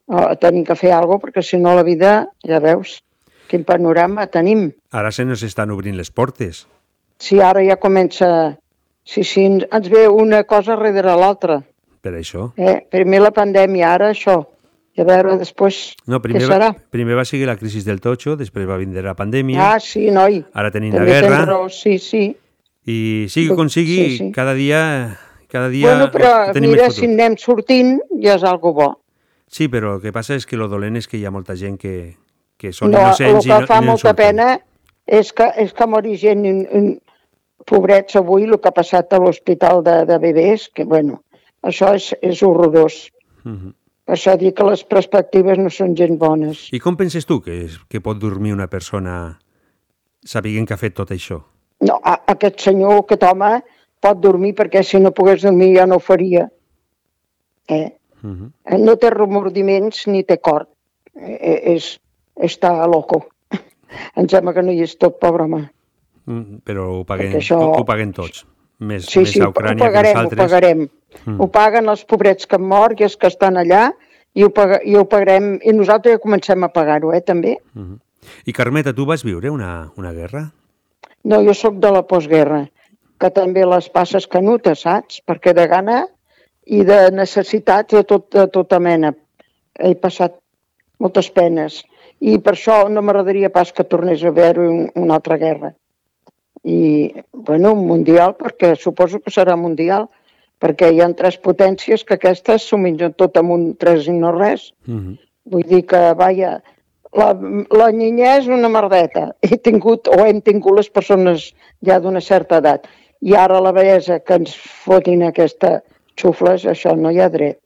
Uh, tenim que fer alguna cosa, perquè si no la vida, ja veus, quin panorama tenim. Ara se nos estan obrint les portes. Si ara ja comença... Sí, sí, ens ve una cosa darrere l'altra. Per això. Eh? Primer la pandèmia, ara això. I a veure després No, què primer, serà. va, primer va seguir la crisi del totxo, després va vindre la pandèmia, Ah, sí, noi. ara tenim la També tens guerra, raó, sí, sí. i sigui com sigui, Sí, sí. cada dia, cada dia Bueno, però tenim mira, si anem sortint ja és algo bo. Sí, però el que passa és que lo dolent és que hi ha molta gent que, que són no, el innocents que i no, fa i no en molta pena és que, és que mori gent, in, in, pobrets avui, el que ha passat a l'hospital de, de bebès, que bueno, això és, és horrorós. Mhm. Per això dic que les perspectives no són gent bones. I com penses tu que, és- que pot dormir una persona sabent que ha fet tot això? No, a, aquest senyor, aquest home, pot dormir perquè si no pogués dormir ja no ho faria. Eh? Mhm. Eh, No té remordiments ni té cor. Eh, és, està loco. Em sembla que no hi és tot, pobre home. Mm, Però ho paguen, Perquè això- ho, ho paguen tots. Més, Sí, més sí, a ho Ucrània pagarem, que ho nosaltres. pagarem. Mm. Ho paguen els pobrets que han mort i els que estan allà i ho, paga, i ho pagarem. I nosaltres ja comencem a pagar-ho, eh, també. Mhm. I Carmeta, tu vas viure una, una guerra? No, jo sóc de la postguerra, que també les passes canutes, saps? Perquè de gana i de necessitats de, tot, de tota mena. He passat moltes penes. I per això no m'agradaria pas que tornés a haver un, una altra guerra. I, bueno, un mundial, perquè suposo que serà mundial, perquè hi ha tres potències que aquestes s'ho mengen tot amb un tres i no res. Mhm. Vull dir que, vaja, la, la niña és una merdeta. He tingut, o hem tingut les persones ja d'una certa edat. I ara la bellesa que ens fotin aquesta xufles, això no hi ha dret.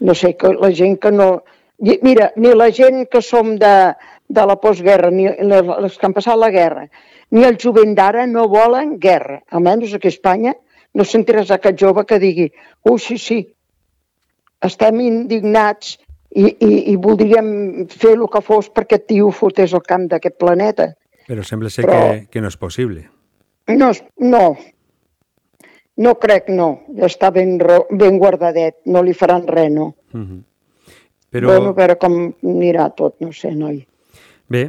No sé, que la gent que no... Mira, ni la gent que som de, de la postguerra, ni les, les que han passat la guerra, ni el jovent d'ara no volen guerra. Almenys aquí a Espanya no sentiràs aquest jove que digui ui, sí, sí, estem indignats i, i, i voldríem fer el que fos perquè aquest tio fotés el camp d'aquest planeta. Però sembla ser Però- que, que no és possible. No, no, no crec, no. Està ben, ben guardadet, no li faran res, no. Mhm. Però... Però, Bueno, a veure com anirà tot, no sé, noi. bé,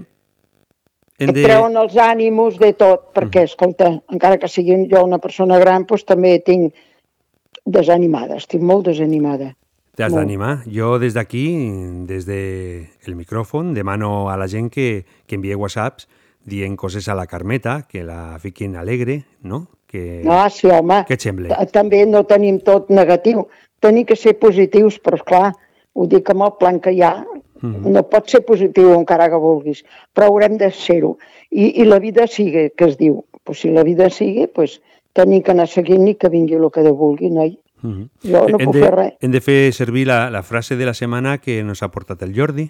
hem Et de... treuen els ànims de tot, perquè, escolta, encara que sigui jo una persona gran, doncs també tinc desanimada, estic molt desanimada. T'has d'animar. Jo des d'aquí, des del el micròfon, demano a la gent que, que envie whatsapps dient coses a la Carmeta, que la fiquin alegre, no? Que... Ah, sí, home. Què et sembla? Ta- També no tenim tot negatiu. Tenim que ser positius, però clar, ho dic amb el plan que hi ha. Mhm. No pot ser positiu encara que vulguis, però haurem de ser-ho. I, I la vida sigue, que es diu. Pues si la vida sigue, pues, tenim que anar seguint i que vingui el que de vulgui, noi. Mhm. Jo no hem puc de, fer res. Hem de fer servir la, la frase de la setmana que nos ha portat el Jordi,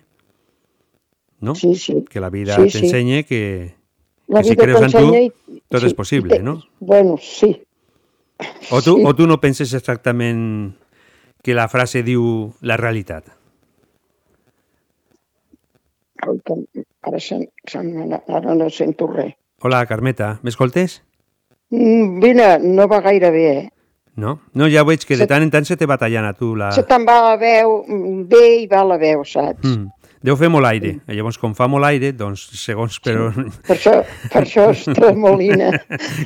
no? Sí, sí. Que la vida Sí, sí. t'ensenya que, La que si vida creus en tu, i- tot sí, és possible, i- no? Bueno, sí. O tu, Sí. o tu no penses exactament que la frase diu la realitat? Ara, ara no sento res. Hola, Carmeta, m'escoltes? Mm, Vine, no va gaire bé, eh? No? No, ja veig que de Se- tant en tant se te va tallant a tu la... Se te'n va la veu, bé i va la veu, saps? Mm. Deu fer molt aire. Llavors, com fa molt aire, doncs, segons, però... Sí. Per, això, per això és tremolina.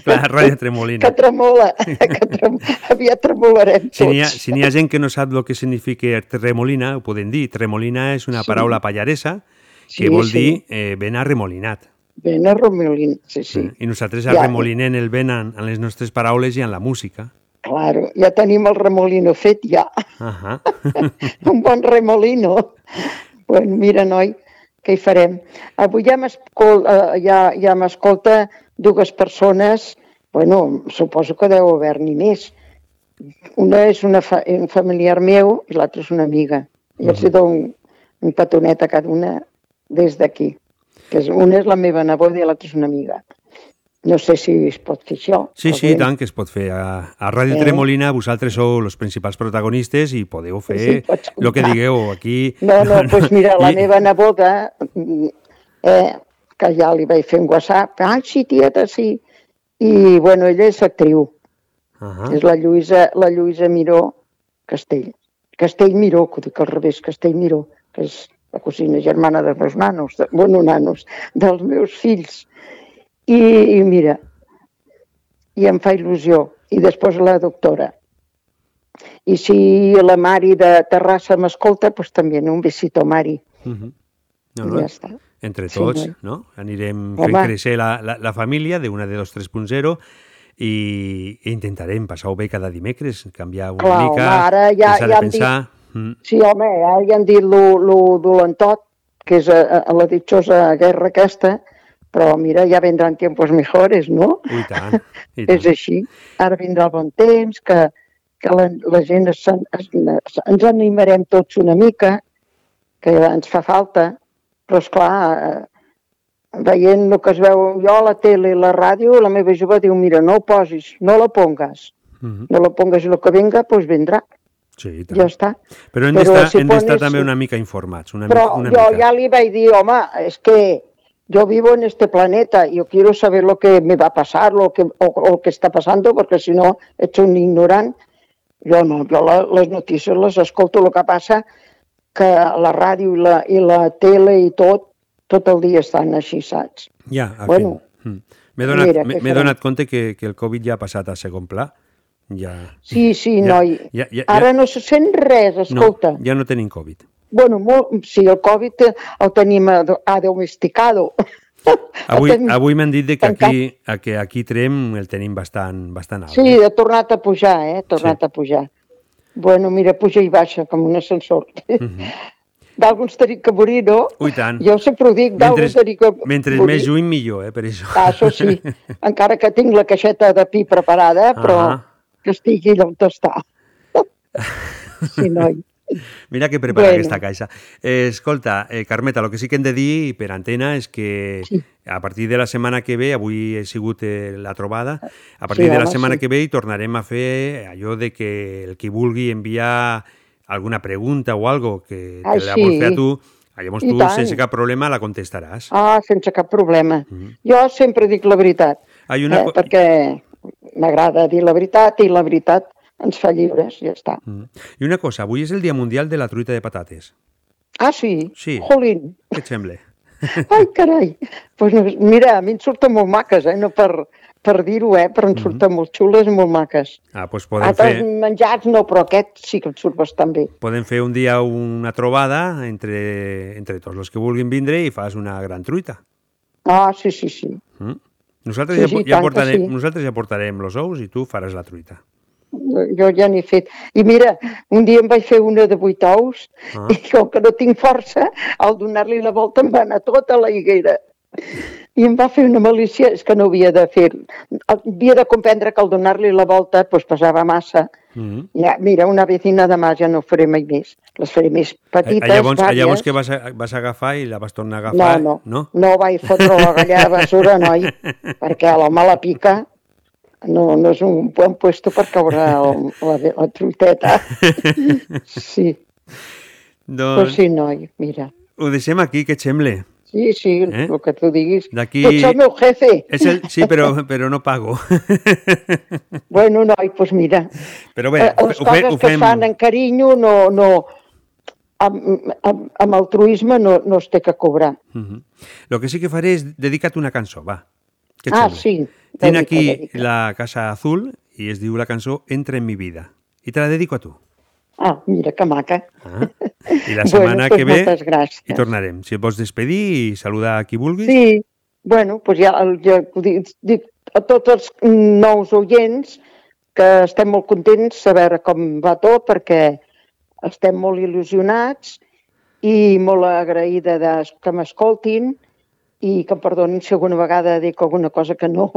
Clar, ràdio tremolina. Que tremola, que trem... aviat tremolarem tots. Si n'hi ha, si ha gent que no sap el que significa tremolina, ho podem dir. Tremolina és una Sí. paraula pallaresa que Sí, vol sí. dir eh, ben arremolinat. Ben arremolina, sí, sí. I nosaltres Ja. arremolinem el vent en, en les nostres paraules i en la música. Claro, ja tenim el remolino fet, ja. Ahà. Un bon remolino. Bueno, mira, noi, què hi farem? Avui ja m'escol- eh, ja, ja m'escolta dues persones, bueno, suposo que deu haver-n'hi més. Una és una fa un familiar meu i l'altra és una amiga. I els hi dono un, un petonet a cada una des d'aquí. Que és, una és la meva neboda i l'altra és una amiga. No sé si es pot fer això. Sí, sí, bé. tant, que es pot fer. A, a Ràdio Eh. Tremolina vosaltres sou els principals protagonistes i podeu fer Sí, el que digueu aquí. No, no, doncs mira, la I- meva neboda, mm, eh, que ja li vaig fer un WhatsApp, ah, sí, tieta, sí. I, bueno, ella és actriu, Ah. és la Lluïsa, la Lluïsa Miró Castell. Castell Miró, que ho dic al revés, Castell Miró, que és la cosina germana de dos nanos, de, bueno, nanos, dels meus fills. I, i mira, i em fa il·lusió. I després la doctora. I si la Mari de Terrassa m'escolta, doncs també un besito, Mari. Mhm. No, I no, ja està. Entre Sí, tots, noi. no? Anirem Home. fent créixer la, la, la família de una de dos 3.0 i, i intentarem passar-ho bé cada dimecres, canviar una Clar, mica, home, ara ja- ja de pensar... Mm. Sí, home, ara ja han dit lo, lo dolentot, que és a, a la ditxosa guerra aquesta, però mira, ja vendran tiempos mejores, no? Ui, tant, i És tant. així. Ara vindrà el bon temps, que, que la, la gent es, es, ens animarem tots una mica, que ens fa falta, però és clar, veient el que es veu jo a la tele i la ràdio, la meva jove diu, mira, no ho posis, no la pongas, Mhm. no la pongas i el que venga, doncs vindrà. Sí, i tant. Ja està. Però hem d'estar si pones- també una mica informats, una, Però mica, una yo mica. ya le iba a decir, Oma, es que yo vivo en este planeta, yo quiero saber lo que me va a pasar lo que, o, lo que está pasando, porque si no, ets un ignorant. Jo no, jo la, les notícies les escolto, el que passa que la ràdio i la, i la tele i tot, tot el dia estan així, saps? Ja, a Bueno, fi. Mm. M'he donat, mira, donat compte que, que el Covid ja ha passat a segon pla. Ja, Sí, sí, Ja, noi. ja, ja, Ara ja. no se sent res, escolta. no, ja no tenim Covid. Bueno, molt, sí, el Covid el tenim ad- adomesticado. Avui, avui m'han dit que aquí, que aquí Trem el tenim bastant, bastant alt. Sí, ha tornat a pujar, eh? Ha tornat sí. a pujar. Bueno, mira, puja i baixa, com un ascensor. Mm. -hmm. D'alguns morir, no? Ui, tant. Jo sempre ho dic, d'alguns que mentre més lluny, millor, eh, per això. Ah, això sí, encara que tinc la caixeta de pi preparada, però Ah. que estigui on està. sí, noi. Mira que prepara Bueno. aquesta caixa. Eh, escolta, eh, Carmeta, el que sí que hem de dir per antena és que sí. a partir de la setmana que ve, avui he sigut eh, la trobada, a partir Sí, de la home, setmana sí. que ve hi tornarem a fer allò de que el qui vulgui enviar alguna pregunta o algo que Ai, te la vols sí. fer a tu, llavors I tu, tant. sense cap problema, la contestaràs. Ah, sense cap problema. Mhm. Jo sempre dic la veritat, Hay una eh, perquè m'agrada dir la veritat i la veritat ens fa lliures, ja està. Mm. I una cosa, avui és el Dia Mundial de la Truita de Patates. Ah, sí? Sí. Jolín. Què et sembla? Ai, carai. Pues mira, a mi em surten molt maques, eh? No per, per dir-ho, eh? Però em surten molt xules i molt maques. Ah, doncs podem Altres fer, menjats no, però aquest sí que em surt bastant bé. podem fer un dia una trobada entre, entre tots els que vulguin vindre i fas una gran truita. Ah, sí, sí, sí. Mm? Nosaltres, Sí, ja, sí, ja portarem, sí. nosaltres ja portarem els ous i tu faràs la truita. Jo ja n'he fet. I mira, un dia em vaig fer una de vuit ous Ah. i com que no tinc força, al donar-li la volta em va anar tota la higuera. I em va fer una malícia, és que no havia de fer... Havia de comprendre que al donar-li la volta doncs, pesava massa. Mm. Ja, mira, una vecina de mà ja no faré mai més. Les faré més petites, llavors, vàries. llavors que vas, a, vas agafar i la vas tornar a No, agafar, no, no? no vaig fotre la gallada de basura, noi, perquè l'home la pica no, no és un bon puesto per caure el, la, la truiteta. Sí, però Doncs sí, noi, mira. ho deixem aquí, què et sembla? Sí, sí, Eh? el que tu diguis. D'aquí- ets el meu jefe. És el... Sí, però, però no pago. Bueno, noi, doncs mira, Però bé, eh, les ho, coses ho que fem... es fan en carinyo no, no... amb, amb, amb altruisme no, no es té que cobrar. Uh -huh. Lo que sí que faré és dedica't una cançó, va. Ah, sembla? sí. Tinc dedica, aquí dedica. la Casa Azul i es diu la cançó Entra en mi vida. I te la dedico a tu. Ah, mira que maca. Ah. I la Bueno, setmana pues que ve gràcies. hi tornarem. Si et vols despedir i saludar a qui vulguis. Sí, bueno, doncs ja, ja dic, dic a tots els nous oients que estem molt contents a veure com va tot perquè estem molt il·lusionats i molt agraïda de, que m'escoltin i que em perdonin si alguna vegada dic alguna cosa que no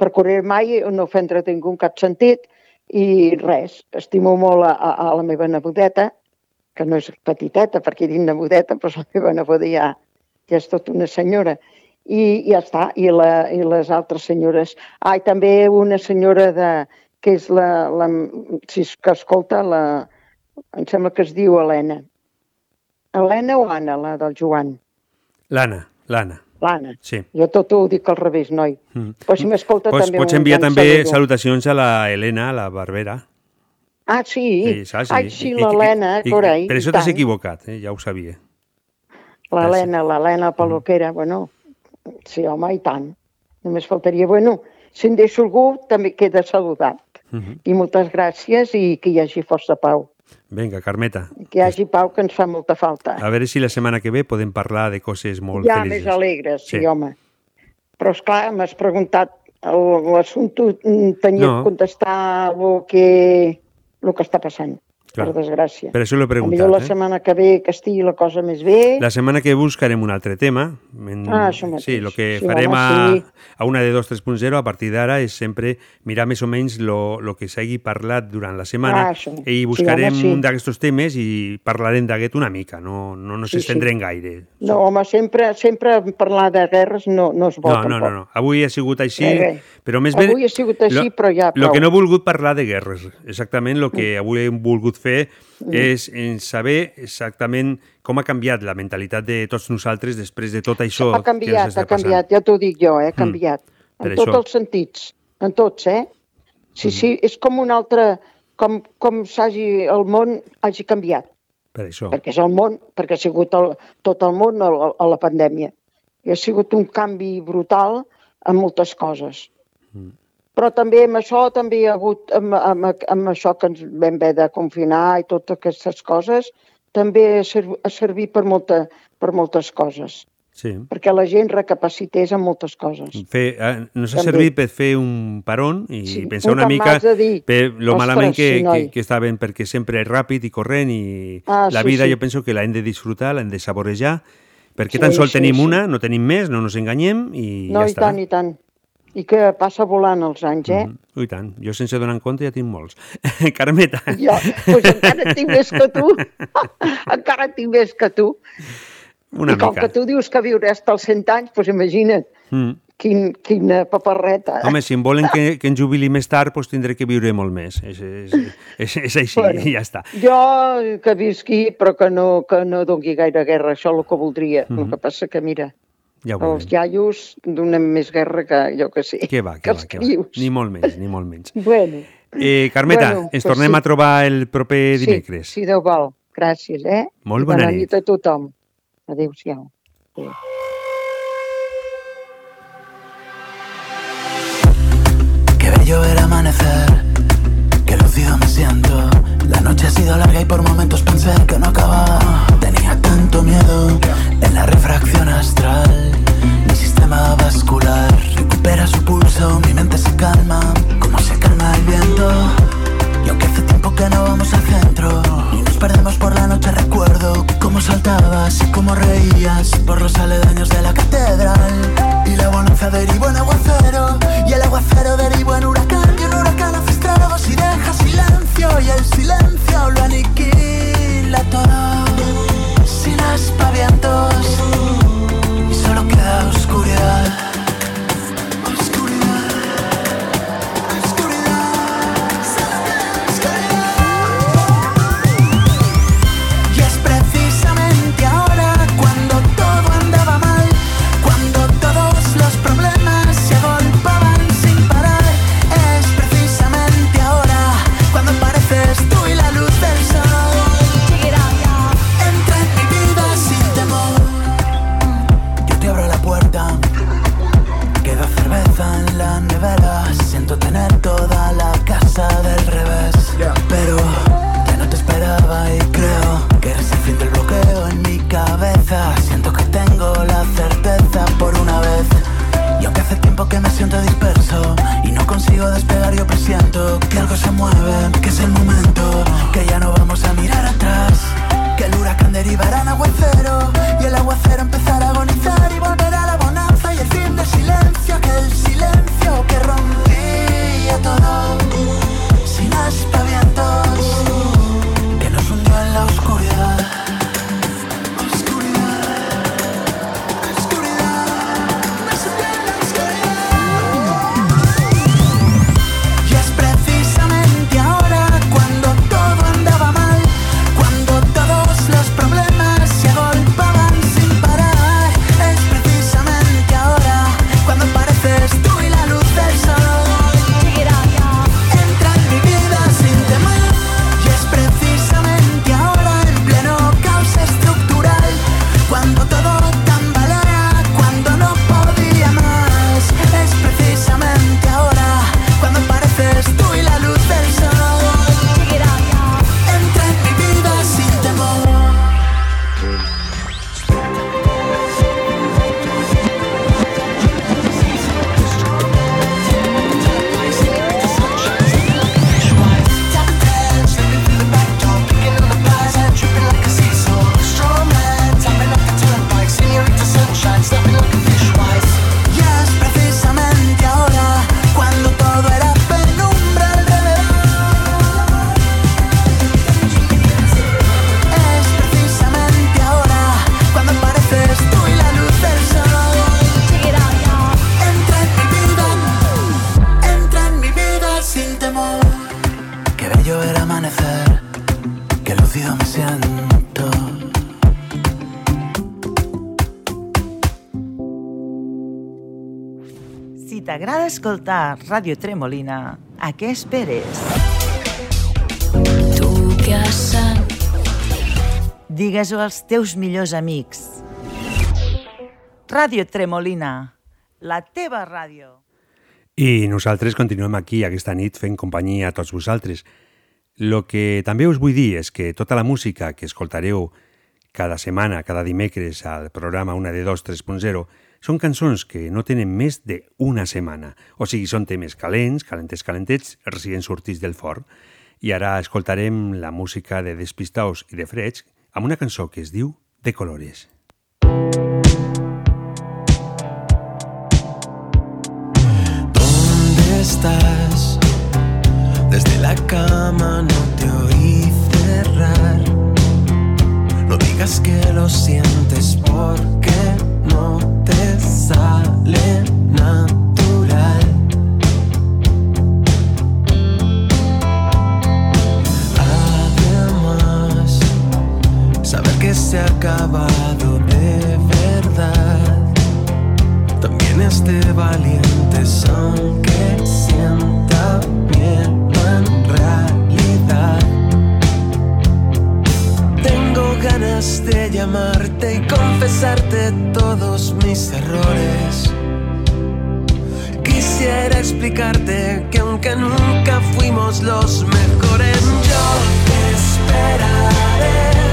percorreré mai o no ofendre ningú en cap sentit i res, estimo molt a, a, la meva nebodeta, que no és petiteta perquè dic nebodeta, però la meva neboda ja, ja és tota una senyora. I ja està, i, la, i les altres senyores. Ah, i també una senyora de, que és la, la si és que escolta, la, em sembla que es diu Helena. Helena o Anna, la del Joan? L'Anna, l'Anna. L'Anna. Sí. Jo tot ho dic al revés, noi. Mm. Però si m'escolta Pues, també pots enviar també saludo. salutacions a la Helena, la Barbera. Ah, sí? Sí, saps? Ai, sí, l'Helena, i- por ahí. Per això t'has equivocat, eh? ja ho sabia. L'Helena, l'Helena Peluquera, bueno, sí, home, i tant. Només faltaria, bueno, si en deixo algú, també queda saludat. Uh -huh. I moltes gràcies i que hi hagi força pau. Vinga, Carmeta, Que hi hagi pau que ens fa molta falta. a veure si la setmana que ve podem parlar de coses molt ja felices. més alegres, sí, Sí. home. Però, és clar m'has preguntat l'assumpte, tenia No. que contestar el que, el que està passant, Clar. per desgràcia. Per això l'he A preguntat. la Eh? setmana que ve que estigui la cosa més bé. La setmana que buscarem un altre tema. En- Ah, això mateix. Sí, el que Sí, farem home, a, sí. a una de 2 3.0 a partir d'ara és sempre mirar més o menys lo, lo que s'hagi parlat durant la setmana Ah, això. i Sí, buscarem home, sí. un d'aquests temes i parlarem d'aquest una mica, no, no nos Sí, sí. estendrem gaire. No, home, sempre, sempre parlar de guerres no, no és bo, No, no, tampoc. no, no. Avui ha sigut així, Res, res. Però més bé... Avui ha sigut així, però ja Lo prou. que no he volgut parlar de guerres. Exactament el que avui hem volgut fer Mm. és en saber exactament com ha canviat la mentalitat de tots nosaltres després de tot això Ha que canviat, està ha canviat, ja t'ho dic jo, eh, ha Mm. canviat. Per En tots els sentits, en tots, eh? Sí, sí, és com un altre, com, com s'hagi, el món hagi canviat, Per això. perquè és el món, perquè ha sigut el, tot el món a, a la pandèmia. I ha sigut un canvi brutal en moltes coses. Però també amb això, també hi ha hagut, amb, amb, amb això que ens vam haver de confinar i totes aquestes coses, també ha, serv ha servit per, molta, per moltes coses, Sí. perquè la gent recapacités en moltes coses. Fer, eh, nos ha També. servit per fer un paron i Sí, pensar un una mica de dir, per lo malament que, sí, noi. que, que estaven perquè sempre és ràpid i corrent i Ah, la sí, vida sí. jo penso que l'hem de disfrutar, l'hem de saborejar perquè Sí, tan sol sí, tenim sí. una, no tenim més, no ens enganyem i no, ja i està. tant, i tant. I que passa volant els anys, eh? Mhm. Ui, tant. Jo sense donar en compte ja tinc molts. Carmeta. Jo, doncs encara tinc més que tu. encara tinc més que tu. Una I com mica. que tu dius que viuràs als 100 anys, doncs imagina't Mm. quin, quina paparreta. Home, si em volen que, que em jubili més tard, doncs tindré que viure molt més. És, és, és, és així, Bueno. i ja està. Jo que visqui, però que no, que no dongui gaire guerra, això és el que voldria. Mhm. El que passa que, mira, Ja ho els iaios donen més guerra que jo que sé. Que va, que que va, que va. Ni molt menys, ni molt menys. Bueno, Eh, Carmeta, Bueno, ens pues tornem sí. a trobar el proper dimecres. sí, si Déu vol. Gràcies, eh? Molt bona bona nit. nit a tothom. Adéu-siau. Adéu. Qué bello ver amanecer, qué lucido me siento. La noche ha sido larga y por momentos pensé que no acababa. Tenía tanto miedo la refracción astral, mi sistema vascular recupera su pulso, mi mente se calma, como se calma el viento. Y aunque hace tiempo que no vamos al centro y nos perdemos por la noche, recuerdo cómo saltabas y cómo reías por los aledaños de la catedral. Y la bonanza derivó en aguacero, y el aguacero derivó en huracán, y un huracán hace estragos y deja silencio, y el silencio lo aniquila todo sin aspavientos y solo queda oscuridad. Siento disperso y no consigo despegar. Yo presiento que algo se mueve, que es el momento, que ya no vamos a mirar atrás. Que el huracán derivará en aguacero y el aguacero empezará a agonizar y volverá la bonanza y el fin del silencio. Que el silencio que rompía todo t'agrada escoltar Ràdio Tremolina, a què esperes? Tu que sang Digues-ho als teus millors amics. Ràdio Tremolina, la teva ràdio. I nosaltres continuem aquí aquesta nit fent companyia a tots vosaltres. Lo que també us vull dir és que tota la música que escoltareu cada setmana, cada dimecres al programa Una de Dos 3.0 són cançons que no tenen més d'una setmana. O sigui, són temes calents, calentes, calentets, recient sortits del forn. I ara escoltarem la música de Despistaos i de Freds amb una cançó que es diu De Colores. ¿Dónde estás? Desde la cama no te oí cerrar. No digas que lo sientes porque de valientes aunque sienta miedo en realidad. De llamarte y confesarte todos mis errores. Quisiera explicarte que aunque nunca fuimos los mejores, yo te esperaré.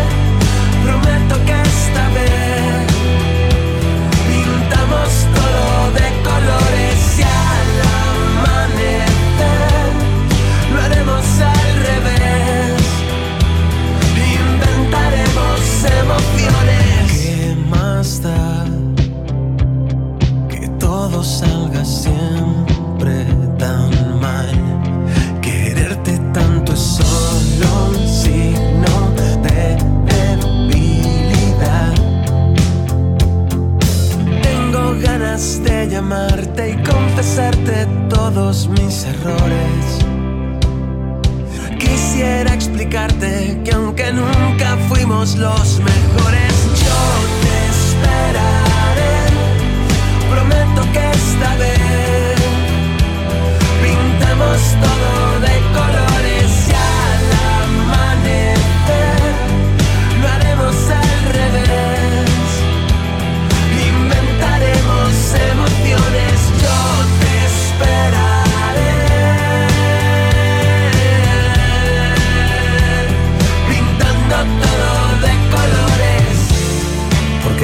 ¿Qué más da que todo salga siempre tan mal? Quererte tanto es solo un signo de debilidad. Tengo ganas de llamarte y confesarte todos mis errores. Quisiera explicarte que aunque nunca fuimos los mejores, yo te esperaré. Prometo que esta vez pintamos todo de colores y al amanecer lo haremos al revés. Inventaremos emociones,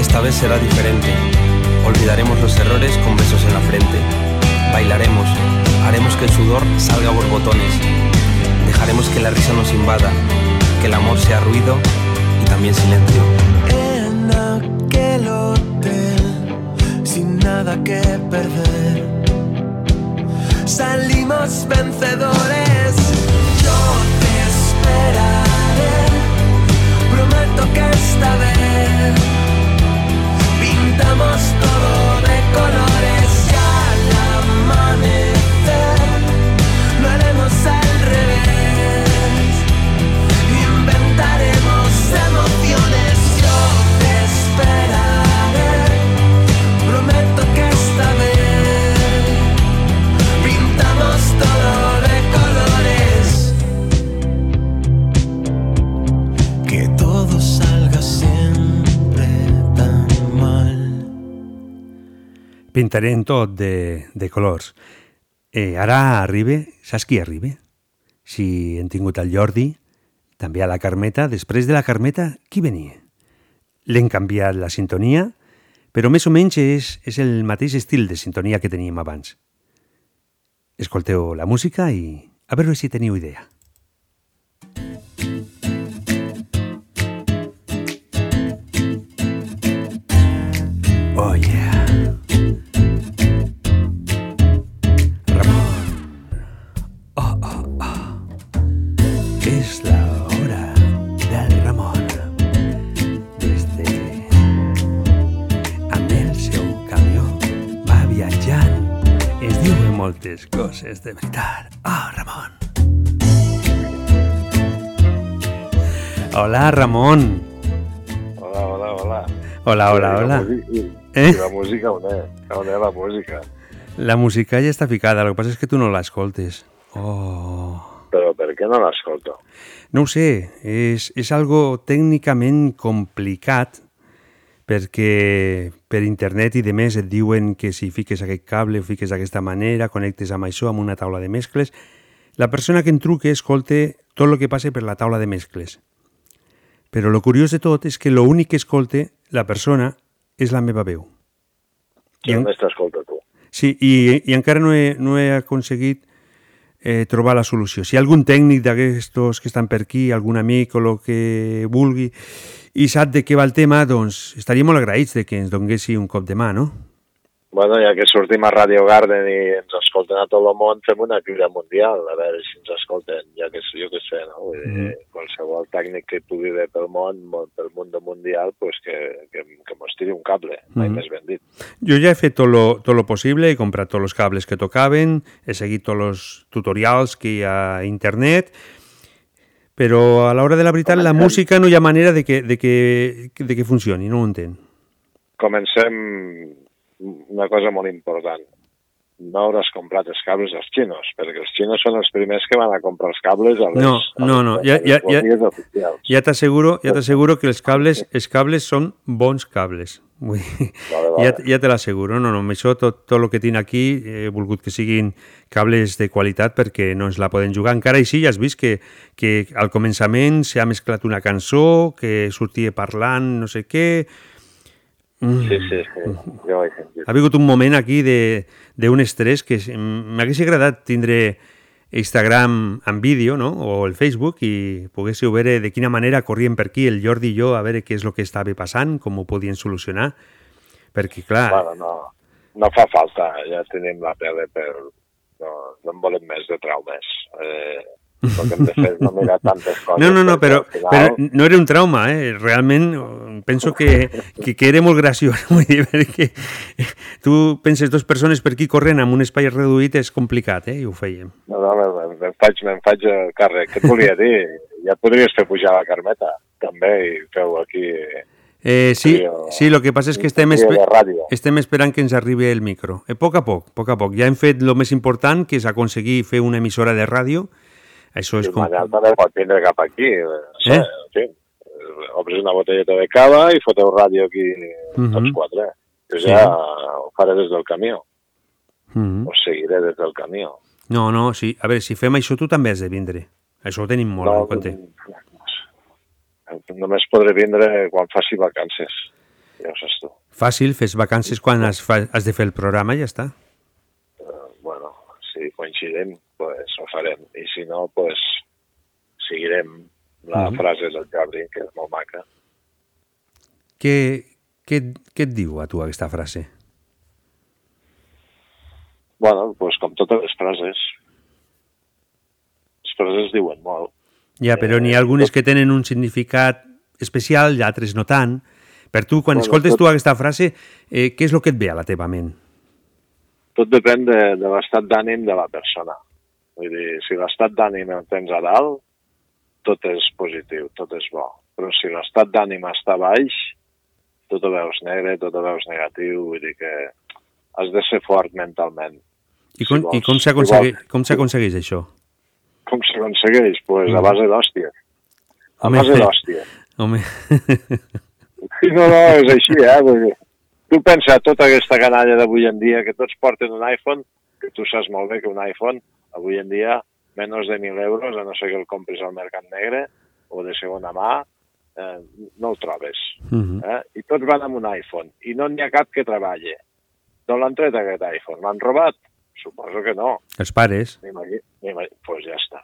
esta vez será diferente. Olvidaremos los errores con besos en la frente. Dejaremos que el sudor salga borbotones. Dejaremos que la risa nos invada. Que el amor sea ruido y también silencio. En aquel hotel, sin nada que perder, salimos vencedores. Yo te esperaré, prometo que esta vez Pintarem tot de, de colors. Eh, ara arriba, saps qui arriba? Si hem tingut el Jordi, també a la Carmeta. Després de la Carmeta, qui venia? L'hem canviat la sintonia, però més o menys és, és el mateix estil de sintonia que teníem abans. Escolteu la música i a veure si teniu idea. Oh moltes coses de veritat. Oh, Ramon. Hola, Ramon. Hola, hola, hola. Hola, hola, hola. Eh? La música on és? On és la música? La música ja està ficada, el que passa és que tu no l'escoltes. Oh... Però per què no l'escolto? No ho sé, és, és algo tècnicament complicat perquè per internet i de més et diuen que si fiques aquest cable o fiques d'aquesta manera, connectes amb això, amb una taula de mescles, la persona que en truque escolte tot el que passa per la taula de mescles. Però lo curiós de tot és que l'únic que escolte la persona és la meva veu. Que només t'escolta tu. Sí, i, i encara no he, no he aconseguit eh, trobar la solució. Si hi ha algun tècnic d'aquestos que estan per aquí, algun amic o el que vulgui, i sap de què va el tema, doncs estaria molt agraïts de que ens donguessi un cop de mà, no? Bueno, ja que sortim a Radio Garden i ens escolten a tot el món, fem una crida mundial, a veure si ens escolten, ja que jo que sé, no? Vull dir, Mhm. qualsevol tècnic que pugui ver pel món, pel món mundial, pues que, que, que mos tiri un cable, mai Mhm. més ben dit. Jo ja he fet tot lo, tot lo possible, he comprat tots els cables que tocaven, he seguit tots els tutorials que hi ha a internet, però a l'hora de la veritat la música no hi ha manera de que, de que, de que funcioni, no ho entenc. Comencem una cosa molt important. No hauràs comprat els cables als xinos, perquè els xinos són els primers que van a comprar els cables a les, No, no, no, a ja, les ja, ja, oficials. ja t'asseguro ja t'asseguro que els cables, els cables són bons cables. Vull dir, Vale, vale. ja, ja te l'asseguro. No, no, això tot, tot el que tinc aquí he volgut que siguin cables de qualitat perquè no ens la poden jugar. Encara així ja has vist que, que al començament s'ha mesclat una cançó, que sortia parlant no sé què... Mm. Sí, sí, sí, jo ho he sentit. Ha vingut un moment aquí d'un estrès que m'hagués agradat tindre Instagram en vídeo, no? o el Facebook, i poguéssiu veure de quina manera corrien per aquí el Jordi i jo a veure què és el que estava passant, com ho podien solucionar, perquè, clar... Bueno, no, no fa falta, ja tenim la tele per... No, no en volem més de traumes. Eh, hem de fer no mirar tantes coses. No, no, no, però, al final- però no era un trauma, eh? realment eh, penso que, que, que era molt graciós, vull dir, perquè tu penses dues persones per aquí corrent amb un espai reduït és complicat, eh? i ho fèiem. No, no, me faig, me'n faig el càrrec. Què et volia dir? Ja et podries fer pujar la Carmeta, també, i feu aquí... Eh, sí, sí, el que passa és que estem, trio de espe ràdio. estem esperant que ens arribi el micro. Eh, a poc a poc, a poc a poc. Ja hem fet el més important, que és aconseguir fer una emissora de ràdio. Això és com... També pot vindre cap aquí. Eh? Eh? Sí. Obres una botelleta de cava i foteu ràdio aquí Mhm. tots quatre. Jo Sí. ja ho faré des del camió. Mhm. Ho seguiré des del camió. No, no, sí. A veure, si fem això, tu també has de vindre. Això ho tenim molt No, en compte. Només podré vindre quan faci vacances. Ja ho saps tu. Fàcil, fes vacances quan has, has de fer el programa i ja està. Quan coincidim, pues, ho farem. I si no, pues, seguirem la Mhm. frase del Jordi, que és molt maca. Què, què, què et diu a tu aquesta frase? Bueno, pues, com totes les frases. Les frases diuen molt. Ja, però n'hi ha algunes que tenen un significat especial i altres no tant. Per tu, quan Bueno, escoltes tot- tu aquesta frase, eh, què és el que et ve a la teva ment? Tot depèn de, de l'estat d'ànim de la persona. Vull dir, si l'estat d'ànim el tens a dalt, tot és positiu, tot és bo. Però si l'estat d'ànim està baix, tot ho veus negre, tot ho veus negatiu, vull dir que has de ser fort mentalment. I com, vols- i com si s'aconsegueix vols- com s'aconsegueix això? Com s'aconsegueix? Pues a base d'hòstia. A base d'hòstia. Home, No, no, és així, eh? Vull dir, tu pensa tota aquesta canalla d'avui en dia, que tots porten un iPhone, que tu saps molt bé que un iPhone, avui en dia, menys de 1.000 euros, a no ser que el compris al mercat negre o de segona mà, eh, no el trobes. Mhm. Eh? I tots van amb un iPhone, i no n'hi ha cap que treballe. D'on l'han tret aquest iPhone? L'han robat? Suposo que no. els pares. Doncs pues ja està.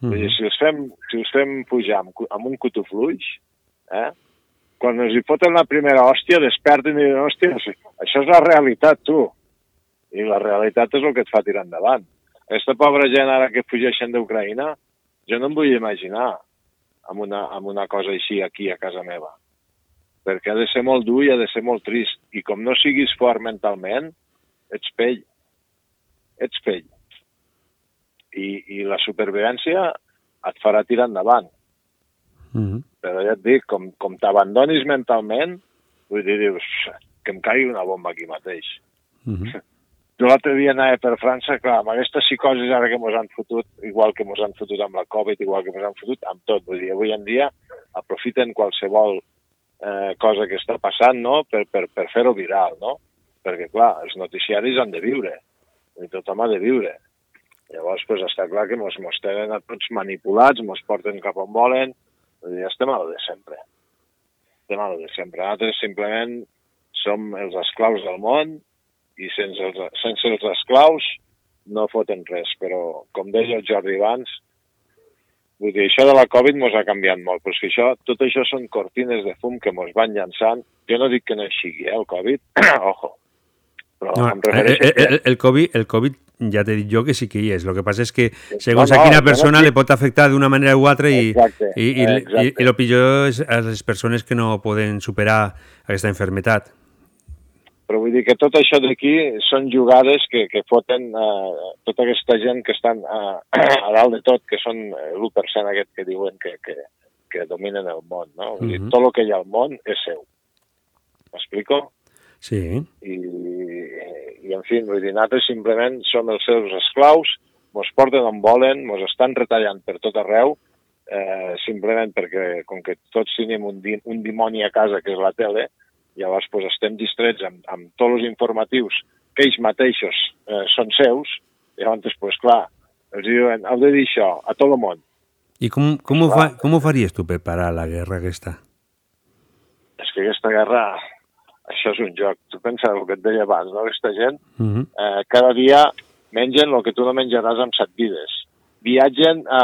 Mhm. Vull dir, si els fem, si els fem pujar amb, amb un cotofluix, eh? Quan els hi foten la primera hòstia, desperten i diuen, hòstia, això és la realitat, tu. I la realitat és el que et fa tirar endavant. Aquesta pobra gent ara que fugeixen d'Ucraïna, jo no em vull imaginar amb una, amb una cosa així aquí a casa meva. Perquè ha de ser molt dur i ha de ser molt trist. I com no siguis fort mentalment, ets pell. Ets pell i, i la supervivència et farà tirar endavant. Mhm. Però ja et dic, com, com t'abandonis mentalment, vull dir, dius, que em caigui una bomba aquí mateix. Mhm. Jo l'altre dia anava per França, clar, amb aquestes psicosis ara que mos han fotut, igual que mos han fotut amb la Covid, igual que mos han fotut amb tot. Vull dir, avui en dia aprofiten qualsevol eh, cosa que està passant, no?, per, per, per fer-ho viral, no? Perquè, clar, els noticiaris han de viure, i tothom ha de viure. Llavors, pues, està clar que mos, mos tenen a tots manipulats, mos porten cap on volen, dir, estem a lo de sempre. Estem a lo de sempre. Nosaltres simplement som els esclaus del món i sense els, sense els esclaus no foten res, però com deia el Jordi abans, vull dir, això de la Covid mos ha canviat molt, però és que això, tot això són cortines de fum que mos van llançant. Jo no dic que no hi sigui, eh, el Covid, ojo, però No, el, el, que... el, el, COVID, el COVID ja t'he dit jo que sí que hi és. El que passa és que segons no, a quina no persona dic- li pot afectar d'una manera u altra i, Exacte, i, i, i, exacte. i el pitjor és a les persones que no poden superar aquesta enfermetat. Però vull dir que tot això d'aquí són jugades que, que foten eh, tota aquesta gent que estan eh, a dalt de tot, que són eh, l'1% aquest que diuen que, que, que dominen el món, no? Vull dir, Mhm. tot el que hi ha al món és seu. M'explico? Sí. I, i en fi, vull dir, nosaltres simplement som els seus esclaus, mos porten on volen, mos estan retallant per tot arreu, eh, simplement perquè, com que tots tenim un, di un dimoni a casa, que és la tele, llavors pues, estem distrets amb, amb tots els informatius que ells mateixos eh, són seus, llavors, pues, clar, els diuen, heu de dir això a tot el món. I com, com, ho, fa, com ho faries tu per parar la guerra aquesta? És que aquesta guerra, això és un joc. Tu pensa el que et deia abans, no? Aquesta gent Uh -huh. eh, cada dia mengen el que tu no menjaràs amb set vides. Viatgen a,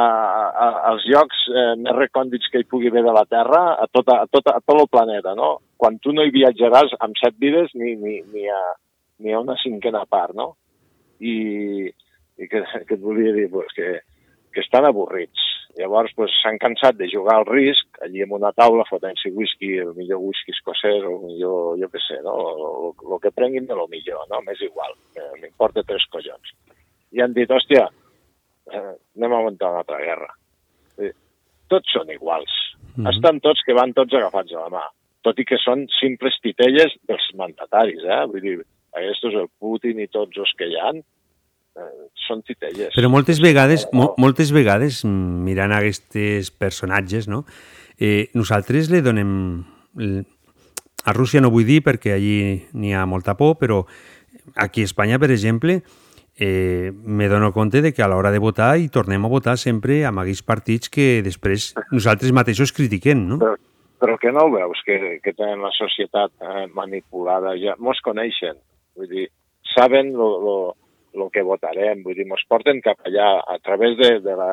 a, als llocs eh, més recòndits que hi pugui haver de la Terra, a, tota, a, tota, a tot el planeta, no? Quan tu no hi viatjaràs amb set vides ni, ni, ni, a, ni a una cinquena part, no? I, i que, que et volia dir? Pues que, que estan avorrits. Llavors pues, s'han cansat de jugar al risc, allí en una taula fotent-s'hi whisky, el millor whisky escocès o el millor, jo què sé, no? el que prenguin de lo millor, no? M'és igual, eh, m'importa tres collons. I han dit, hòstia, eh, anem a muntar una altra guerra. Eh, tots són iguals. Mm. -hmm. Estan tots que van tots agafats a la mà, tot i que són simples titelles dels mandataris, eh? Vull dir, aquests, el Putin i tots els que hi han, eh, són titelles. Però moltes vegades, mo, moltes vegades, mm, mirant aquests personatges, no? eh, nosaltres li donem... A Rússia no vull dir perquè allí n'hi ha molta por, però aquí a Espanya, per exemple, eh, me dono compte de que a l'hora de votar i tornem a votar sempre amb aquells partits que després nosaltres mateixos critiquem, no? Però, però que no ho veus, que, que tenen la societat eh, manipulada, ja mos coneixen, vull dir, saben lo, lo, el que votarem, vull dir, ens porten cap allà. A través de, de la...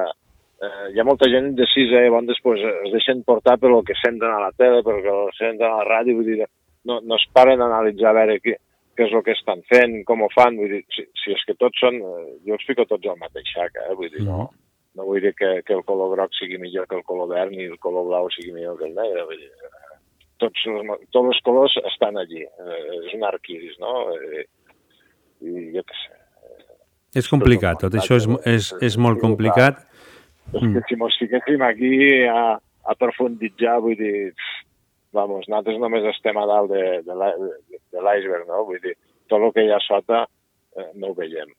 Eh, hi ha molta gent indecisa i bon, després es deixen portar per el que senten a la tele, per el que senten a la ràdio, vull dir, no, no es paren a analitzar a veure què, què és el que estan fent, com ho fan, vull dir, si, si és que tots són, eh, jo els fico tots al mateix sac, eh, vull dir, no, no vull dir que, que el color groc sigui millor que el color verd ni el color blau sigui millor que el negre, vull dir, eh, tots, els- tots els colors estan allí, eh, és un arquiris, no? Eh, I jo què sé, És complicat, tot això és, és, és molt complicat. És que si mos fiquéssim aquí a, a profunditzar, vull dir, vamos, nosaltres només estem a dalt de, de l'iceberg, no? Vull dir, tot el que hi ha sota eh, no ho veiem.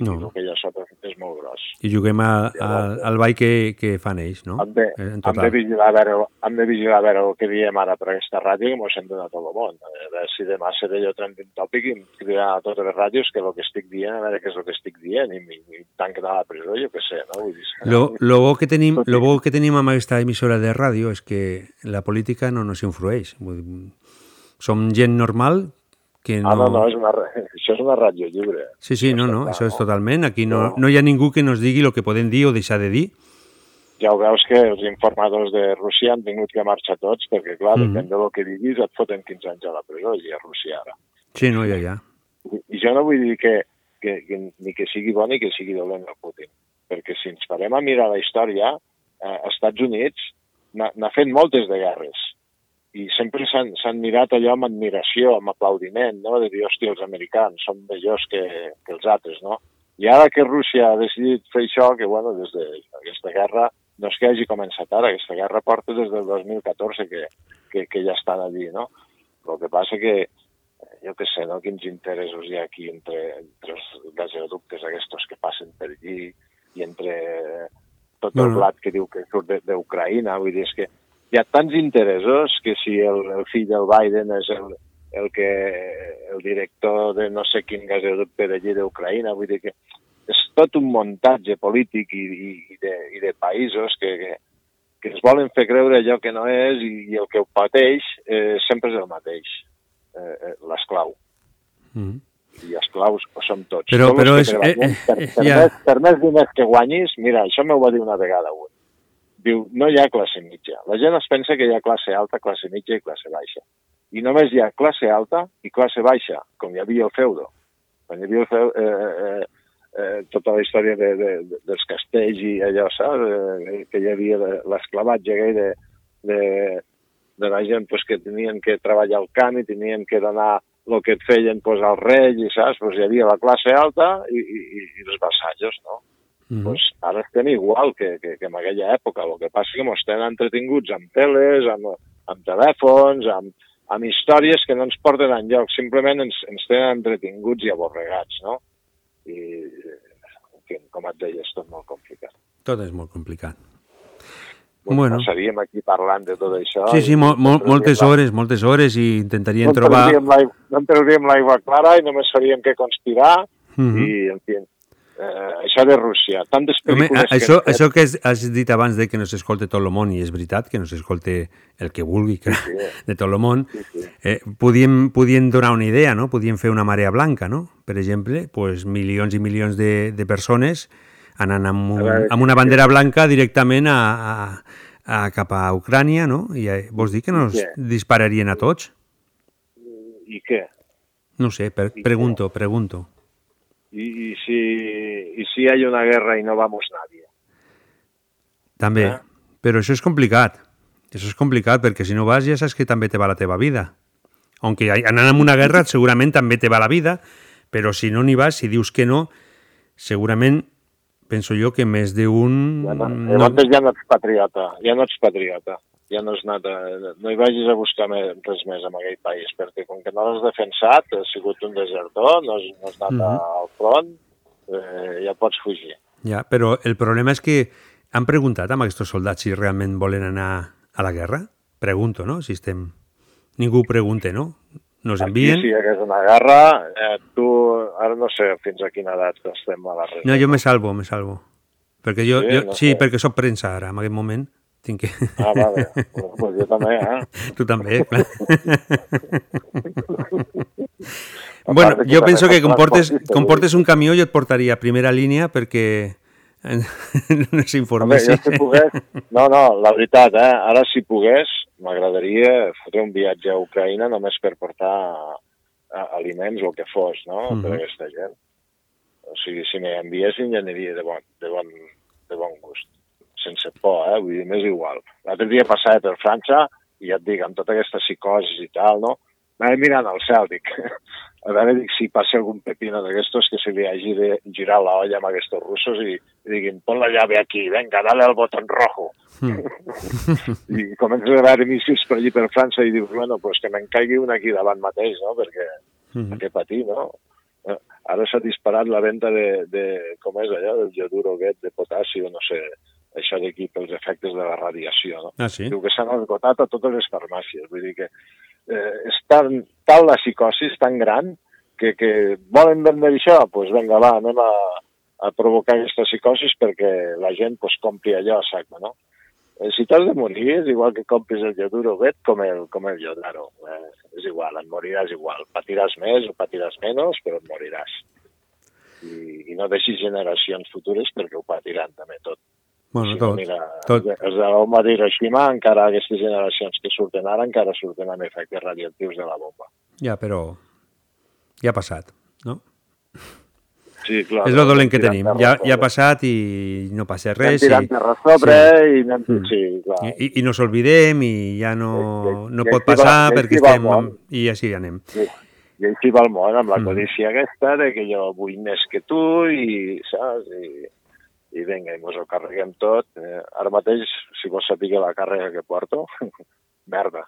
I No. el que ha sota és molt gros. I juguem a, a, al ball que, que fan ells, no? Hem de, Eh, En hem de, total. vigilar a veure, hem de vigilar a veure el que diem ara per aquesta ràdio que mos hem donat a tot el món. A veure si demà seré jo trending topic i em cridaran a totes les ràdios que el que estic dient, a veure què és el que estic dient i, i, i tanquen a la presó, jo què sé, no? Vull dir, Lo, lo, bo que tenim, lo bo que tenim amb aquesta emissora de ràdio és que la política no ens influeix. Vull dir, som gent normal que no... Ah, no, no, és una, això és una ràdio lliure. Sí, sí, no, no, això és totalment. Aquí no, no hi ha ningú que nos digui el que podem dir o deixar de dir. Ja ho veus que els informadors de Rússia han tingut que marxar tots, perquè, clar, Mhm. depèn del que diguis, et foten 15 anys a la presó, i a Rússia ara. Sí, no, ja, ja. I, i jo no vull dir que, que, que ni que sigui bo ni que sigui dolent el Putin, perquè si ens parem a mirar la història, eh, als Estats Units n'ha fet moltes de guerres, i sempre s'han mirat allò amb admiració, amb aplaudiment, no? de dir, hòstia, els americans són millors que, que els altres, no? I ara que Rússia ha decidit fer això, que bueno, des d'aquesta guerra, no és que hagi començat ara, aquesta guerra porta des del 2014 que, que, que ja estan allí, no? El que passa que, eh, jo què sé, no? quins interessos hi ha aquí entre, entre els gasoductes aquests que passen per allí i entre tot el blat que diu que surt de- d'Ucraïna, vull dir, és que hi ha tants interessos que si el, el fill del Biden és el, el que el director de no sé quin gasoducte d'allí d'Ucraïna, vull dir que és tot un muntatge polític i, i, i, de, i de països que, que, que ens volen fer creure allò que no és i, i el que ho pateix eh, sempre és el mateix, eh, eh, l'esclau. Mm. I esclaus ho som tots. Però- Tots però és- treballem, eh, per, eh, per, ja. més, per més diners que guanyis, mira, això m'ho va dir una vegada un. Diu, no hi ha classe mitja. La gent es pensa que hi ha classe alta, classe mitja i classe baixa. I només hi ha classe alta i classe baixa, com hi havia el feudo. Quan hi havia el feudo, eh, eh, eh, tota la història de, de, de, dels castells i allò, saps? Eh, que hi havia l'esclavatge de, de, de la gent pues, que tenien que treballar al camp i tenien que donar el que et feien pues, al rei, i saps? Pues, hi havia la classe alta i, i, i els vassallos, no? Mm. pues, ara estem igual que, que, que en aquella època. El que passa és que ens tenen entretinguts amb teles, amb, amb telèfons, amb, amb històries que no ens porten enlloc. Simplement ens, ens tenen entretinguts i aborregats, no? I, en fi, com et deia, és tot molt complicat. Tot és molt complicat. Bueno, Bueno. Passaríem aquí parlant de tot això. Sí, sí, mol, mol, moltes hores, moltes hores i intentaríem No trobar... no en trauríem l'aigua clara i només faríem que conspirar Mhm. i, en fi, eh, això de Rússia. Tantes Home, pel·lícules a- això, que... això que has, dit abans de que no s'escolte tot el món, i és veritat que no s'escolte el que vulgui que, de tot el món, eh, podíem, podíem donar una idea, no? podíem fer una marea blanca, no? per exemple, pues, milions i milions de, de persones anant amb, un, veure, amb una bandera blanca directament a, a, a cap a Ucrània, no? I eh, vols dir que nos què? dispararien a tots? I què? No sé, per, pregunto, pregunto. Y, y si, y si hay una guerra y no vamos nadie. També, Ah. però això és complicat. Això és complicat perquè si no vas ja saps que també te va la teva vida. Aunque anant en una guerra segurament també te va la vida, però si no n'hi vas, si dius que no, segurament penso jo que més d'un... Ja no, no- ja no ets patriota, ja no ets patriota. Ja no, has anat a, no hi vagis a buscar més, res més en aquell país, perquè com que no l'has defensat, has sigut un desertor, no has, no has anat Mhm. al front, eh, ja pots fugir. Ja, però el problema és que han preguntat amb aquests soldats si realment volen anar a la guerra? Pregunto, no? Si estem... Ningú pregunta, no? Nos envien... Aquí, si hi hagués una guerra, eh, tu, ara no sé fins a quina edat estem a la reserva. No, jo me salvo, me salvo. Perquè jo, Sí, jo, no sí sé. perquè sóc premsa ara, en aquest moment. Tinc que... Ah, vale. Pues, pues jo també, eh? Tu també, clar. bueno, jo penso que soc com portes, transportista, com vull portes un camió jo et portaria a primera línia perquè no jo si pogués... No, no, la veritat, eh? Ara si pogués, m'agradaria fotre un viatge a Ucraïna només per portar a, aliments o el que fos, no?, Mhm. per a aquesta gent. O sigui, si m'hi enviessin ja aniria de bon, de bon, de bon gust. Sense por, eh? Vull dir, m'és igual. L'altre dia passava per França i ja et dic, amb tota aquesta psicosi i tal, no? Anava mirant al cel, dic, a veure dic, si passa algun pepino d'aquestos que se li hagi de girar la olla amb aquests russos i, i diguin, pon la llave aquí, venga, dale al botón rojo. I comences a veure missis per allí per França i dius, bueno, pues que me'n caigui un aquí davant mateix, no? Perquè, Mhm. perquè patir, no? Eh, Ara s'ha disparat la venda de, de, com és allò, del ioduro aquest, de potassi o no sé, això d'aquí pels efectes de la radiació, no? Ah, sí? Diu que s'han esgotat a totes les farmàcies. Vull dir que eh, és tan, tal la psicosi, és tan gran, que, que volen vendre això? Doncs pues vinga, va, anem a, a provocar aquesta psicosi perquè la gent pues, compri allò a sac, no? Eh, si t'has de morir, és igual que compris el ioduro bet com el, com el iodaro. Eh, és igual, et moriràs igual. Patiràs més o patiràs menys, però et moriràs. I, i no deixis generacions futures perquè ho patiran també tot. Bueno, Si no, tot, mira, tot. Els de bomba d'Hiroshima, encara aquestes generacions que surten ara, encara surten amb efectes radioactius de la bomba. Ja, però ja ha passat, no? Sí, clar. és el dolent que anem tenim. tirant Ja, ja ha passat i no passa Anem res. tirant i... terra sobre i anem... Mm. Sí, clar. I, i no s'olvidem i ja no, no i pot així va- passar i perquè va el estem... món. I així anem. Sí. I així va el món, amb la Mm. codícia aquesta de que jo vull més que tu i, saps? I, i vinga, i mos ho carreguem tot. Eh, ara mateix, si vols saber la càrrega que porto, merda.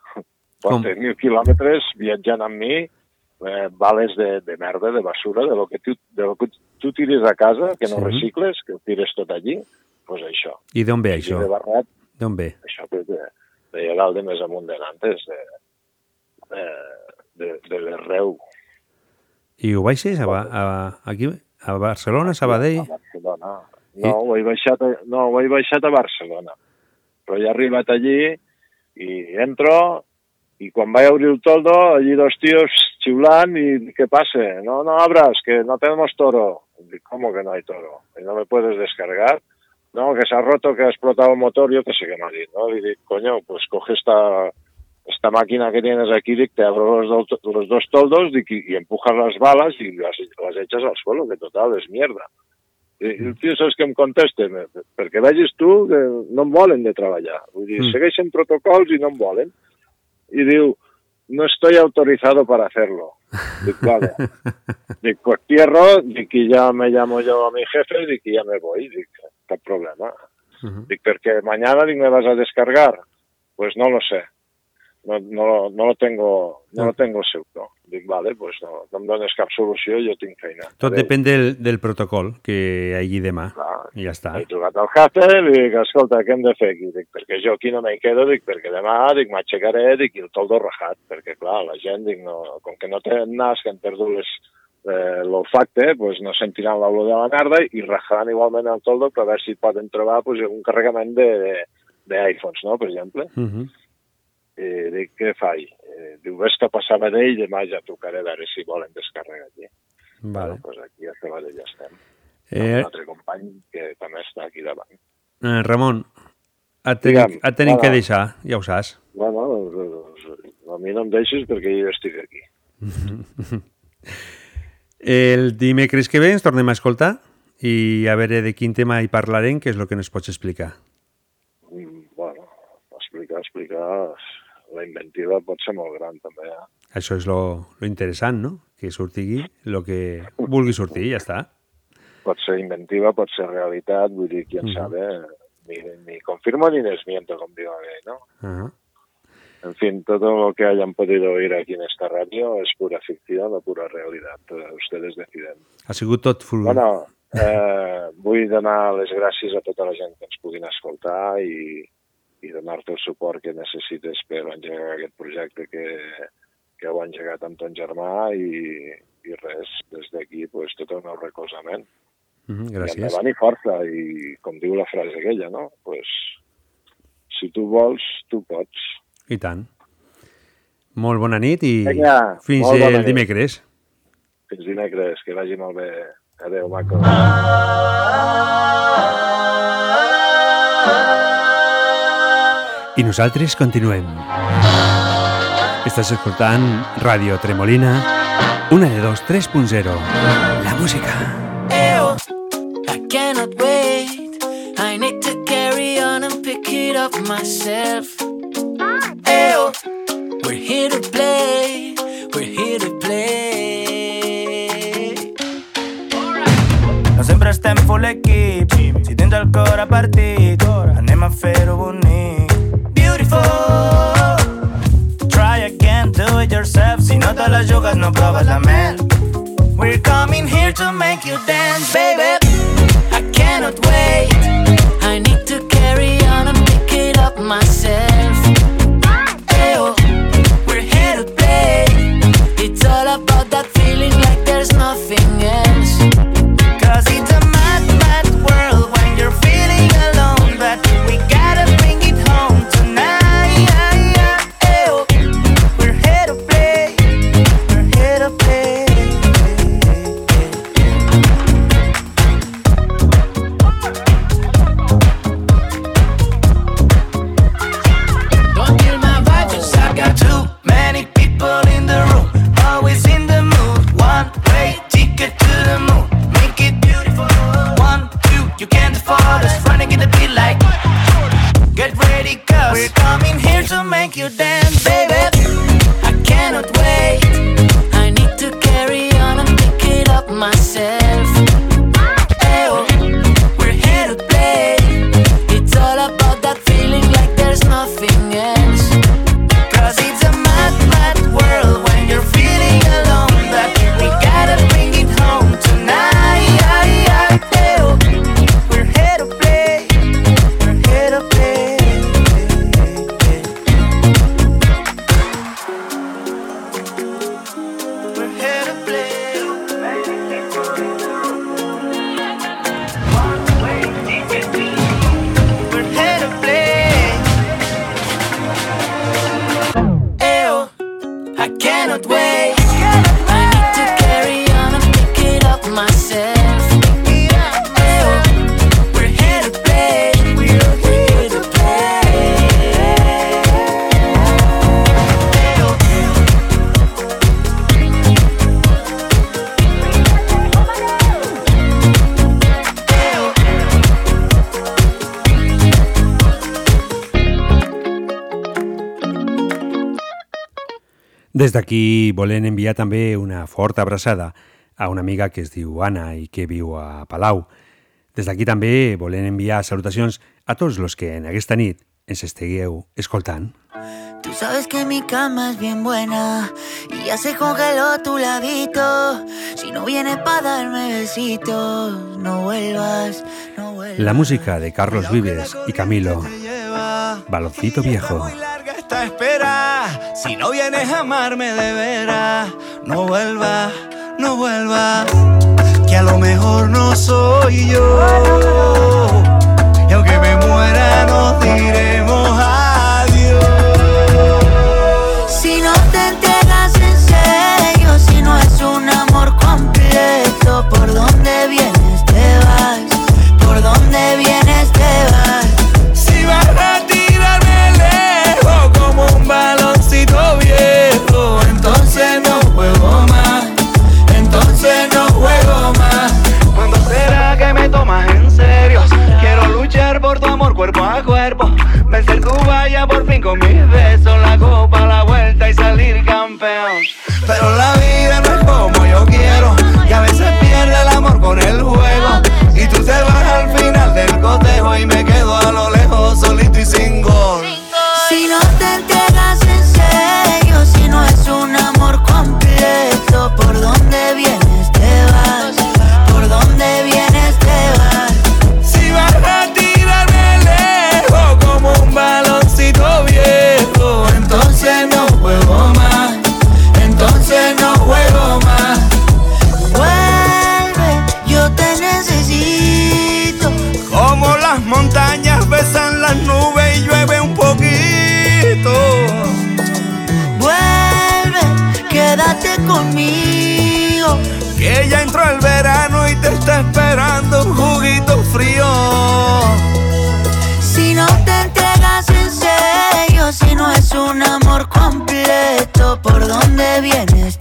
Porto mil quilòmetres viatjant amb mi, eh, vales de, de merda, de basura, de lo que tu, de lo que tu tires a casa, que no Sí. recicles, que ho tires tot allí, doncs pues això. I d'on ve I això? de barret, D'on ve? això que de, de dalt de més amunt de Nantes, de, de, de, de l'Erreu, I ho baixes a, a, aquí, a Barcelona, Sabadell? a Barcelona. No, ho he baixat, a, no, ho he baixat a Barcelona. Però ja he arribat allí i entro i quan vaig a obrir el toldo, allí dos tios xiulant i què passa? No, no abras, que no tenemos toro. Dic, ¿cómo que no hay toro? ¿Y no me puedes descargar? No, que se ha roto, que ha explotado el motor, yo qué sé qué me ha ¿no? Y dic, coño, pues coge esta, esta máquina que tienes aquí, dic, te abro los, dos- los dos toldos dic, y, y empujas las balas y las, las echas al suelo, que total, és mierda. El tio saps què em contesta? Me- Perquè vegis tu que no em volen de treballar. Vull dir, Mm. segueixen protocols i no em volen. I diu, no estoy autorizado para hacerlo. Dic, vale. Dic, pues cierro, dic, y ya me llamo yo a mi jefe, dic, y ya me voy. Dic, cap problema. Dic, perquè mañana dic, me vas a descargar. Pues no lo sé. No, no, no lo tengo, no lo tengo seguro. Dic, vale, pues no, no em dones cap solució, jo tinc feina. Tot Adéu. depèn del, del protocol que hi hagi demà. I ja està. He trucat al jefe i dic, escolta, què hem de fer aquí? Dic, perquè jo aquí no m'hi quedo, dic, perquè demà, dic, m'aixecaré, dic, i el toldo rajat, perquè, clar, la gent, dic, no, com que no tenen nas, que han perdut les, eh, l'olfacte, pues no sentiran l'olor de la merda i rajaran igualment el toldo per veure si poden trobar pues, un carregament de, de, d'iPhones, no?, per exemple. Uh -huh. I dic, què faig? Eh, diu, ves cap a Sabadell, demà ja trucaré a veure si volen descarregar aquí. Vale. Bueno, pues aquí a Sabadell ja estem. Eh, Un altre company que també està aquí davant. eh, Ramon, et tenim, et tenim que deixar, ja ho saps. Bueno, doncs, doncs, a mi no em deixes perquè jo estic aquí. El dimecres que ve ens tornem a escoltar i a veure de quin tema hi parlarem, que és el que ens pots explicar. Mm, explicar, explicar... La inventiva pot ser molt gran, també. Eh? Això és lo, lo interessant, no? Que surti el que vulgui sortir, ja està. Pot ser inventiva, pot ser realitat, vull dir, qui en Mhm. sabe, ni, ni confirmo ni desmiento, com diu aquell, ¿no? Uh -huh. En fin, todo lo que hayan podido oír aquí en esta radio es pura ficción o pura realidad. Eh, Ustedes deciden. Ha sigut tot full... Bueno, eh, vull donar les gràcies a tota la gent que ens puguin escoltar i, i donar-te el suport que necessites per engegar aquest projecte que, que heu engegat amb ton germà i, i res, des d'aquí pues, tot el meu recolzament. Mhm, I gràcies. endavant i força, i com diu la frase aquella, no? Pues, si tu vols, tu pots. I tant. Molt bona nit i Vinga, fins el nit. dimecres. Fins dimecres, que vagi molt bé. Adéu, maco. I nosaltres continuem. Estàs escoltant Ràdio Tremolina, una de dos, 3.0. La música. Ew, I cannot wait. I need to carry on and pick it up myself. Ew, we're here to play. We're here to play. No sempre estem full equip Si tens el cor a partit Anem a fer-ho bonic yourself Si no te jugues no proves la mel We're coming here to make you dance, baby. I cannot wait. I need to carry on and pick it up myself. Des d'aquí volem enviar també una forta abraçada a una amiga que es diu Anna i que viu a Palau. Des d'aquí també volem enviar salutacions a tots los que en aquesta nit ens estigueu escoltant. Tú sabes que mi cama es bien buena y ya se congeló tu ladito. Si no vienes para darme besitos, no vuelvas, no vuelvas. La música de Carlos Vives y Camilo. Baloncito viejo. Espera. Si no vienes a amarme de veras, no vuelvas, no vuelvas. Que a lo mejor no soy yo. Y aunque me muera, nos diremos adiós. Si no te entregas en serio, si no es un amor completo, ¿por dónde vienes te vas? ¿Por dónde vienes playa por fin con mis besos, la copa, la vuelta y salir campeón. Pero la Que ya entró el verano y te está esperando un juguito frío. Si no te entregas en serio, si no es un amor completo, ¿por dónde vienes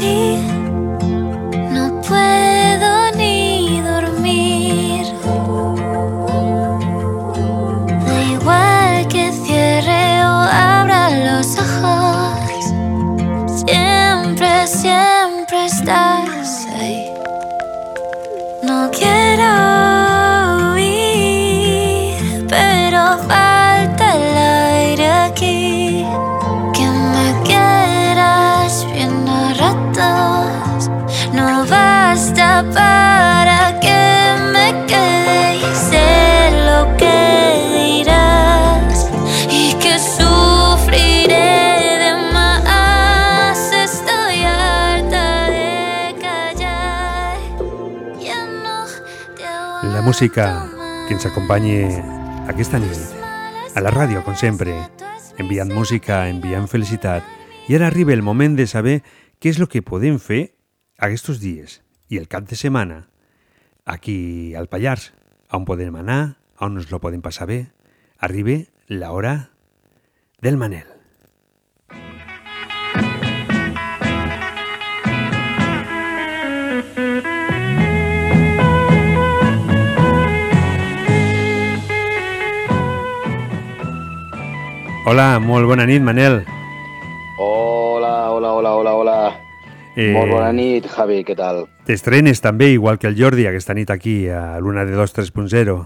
deep. Música que ens acompanyi aquesta nit. A la ràdio, com sempre, enviant música, enviant felicitat. I ara arriba el moment de saber què és el que podem fer aquests dies i el cap de setmana aquí al Pallars, on podem anar, on ens lo podem passar bé. Arriba la hora del Manel. Hola, molt bona nit, Manel. Hola, hola, hola, hola, hola. Eh, Molt bona nit, Javi, què tal? T'estrenes també, igual que el Jordi, aquesta nit aquí, a l'una de 2 3.0.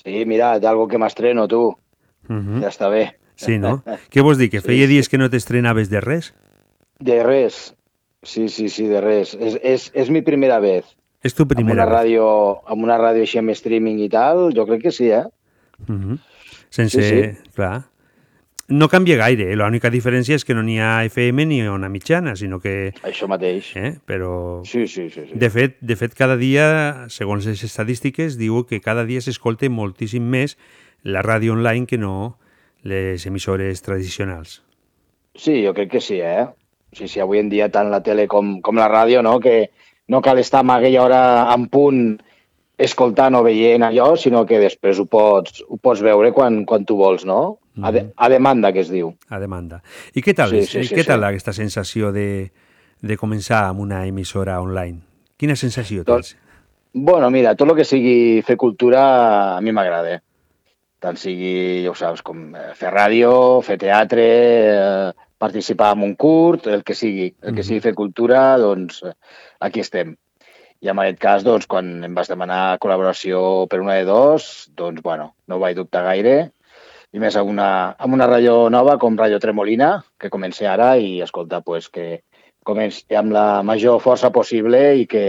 Sí, mira, d'algo que m'estreno, tu. Uh -huh. Ja està bé. Sí, no? Què vols dir, que feia Sí, dies que no t'estrenaves de res? De res. Sí, sí, sí, de res. És, és, és mi primera vez. És tu Amb primera una vez. ràdio, amb una ràdio així amb streaming i tal, jo crec que sí, eh? Uh -huh. Sense... Sí, sí. Clar. No canvia gaire, eh? l'única diferència és que no n'hi ha FM ni una mitjana, sinó que... Això mateix. Eh? Però... Sí, sí, sí. sí. De fet, de fet, cada dia, segons les estadístiques, diu que cada dia s'escolta moltíssim més la ràdio online que no les emissores tradicionals. Sí, jo crec que sí, eh? Sí, sí, avui en dia tant la tele com, com la ràdio, no? Que no cal estar amb aquella hora en punt escoltant o veient allò, sinó que després ho pots, ho pots veure quan, quan tu vols, no? A, de, a demanda, que es diu. A demanda. I què tal, Sí, sí, sí, què tal sí. aquesta sensació de, de començar amb una emissora online? Quina sensació tens? Bueno, mira, tot el que sigui fer cultura a mi m'agrada. eh? Tant sigui, ja ho saps, com eh, fer ràdio, fer teatre, eh, participar en un curt, el que sigui. El que Mhm. sigui fer cultura, doncs eh, aquí estem. I en aquest cas, doncs, quan em vas demanar col·laboració per una de dos, doncs, bueno, no vaig dubtar gaire. I més amb una, amb una ràdio nova com Ràdio Tremolina, que comença ara i, escolta, pues, que comenci amb la major força possible i que,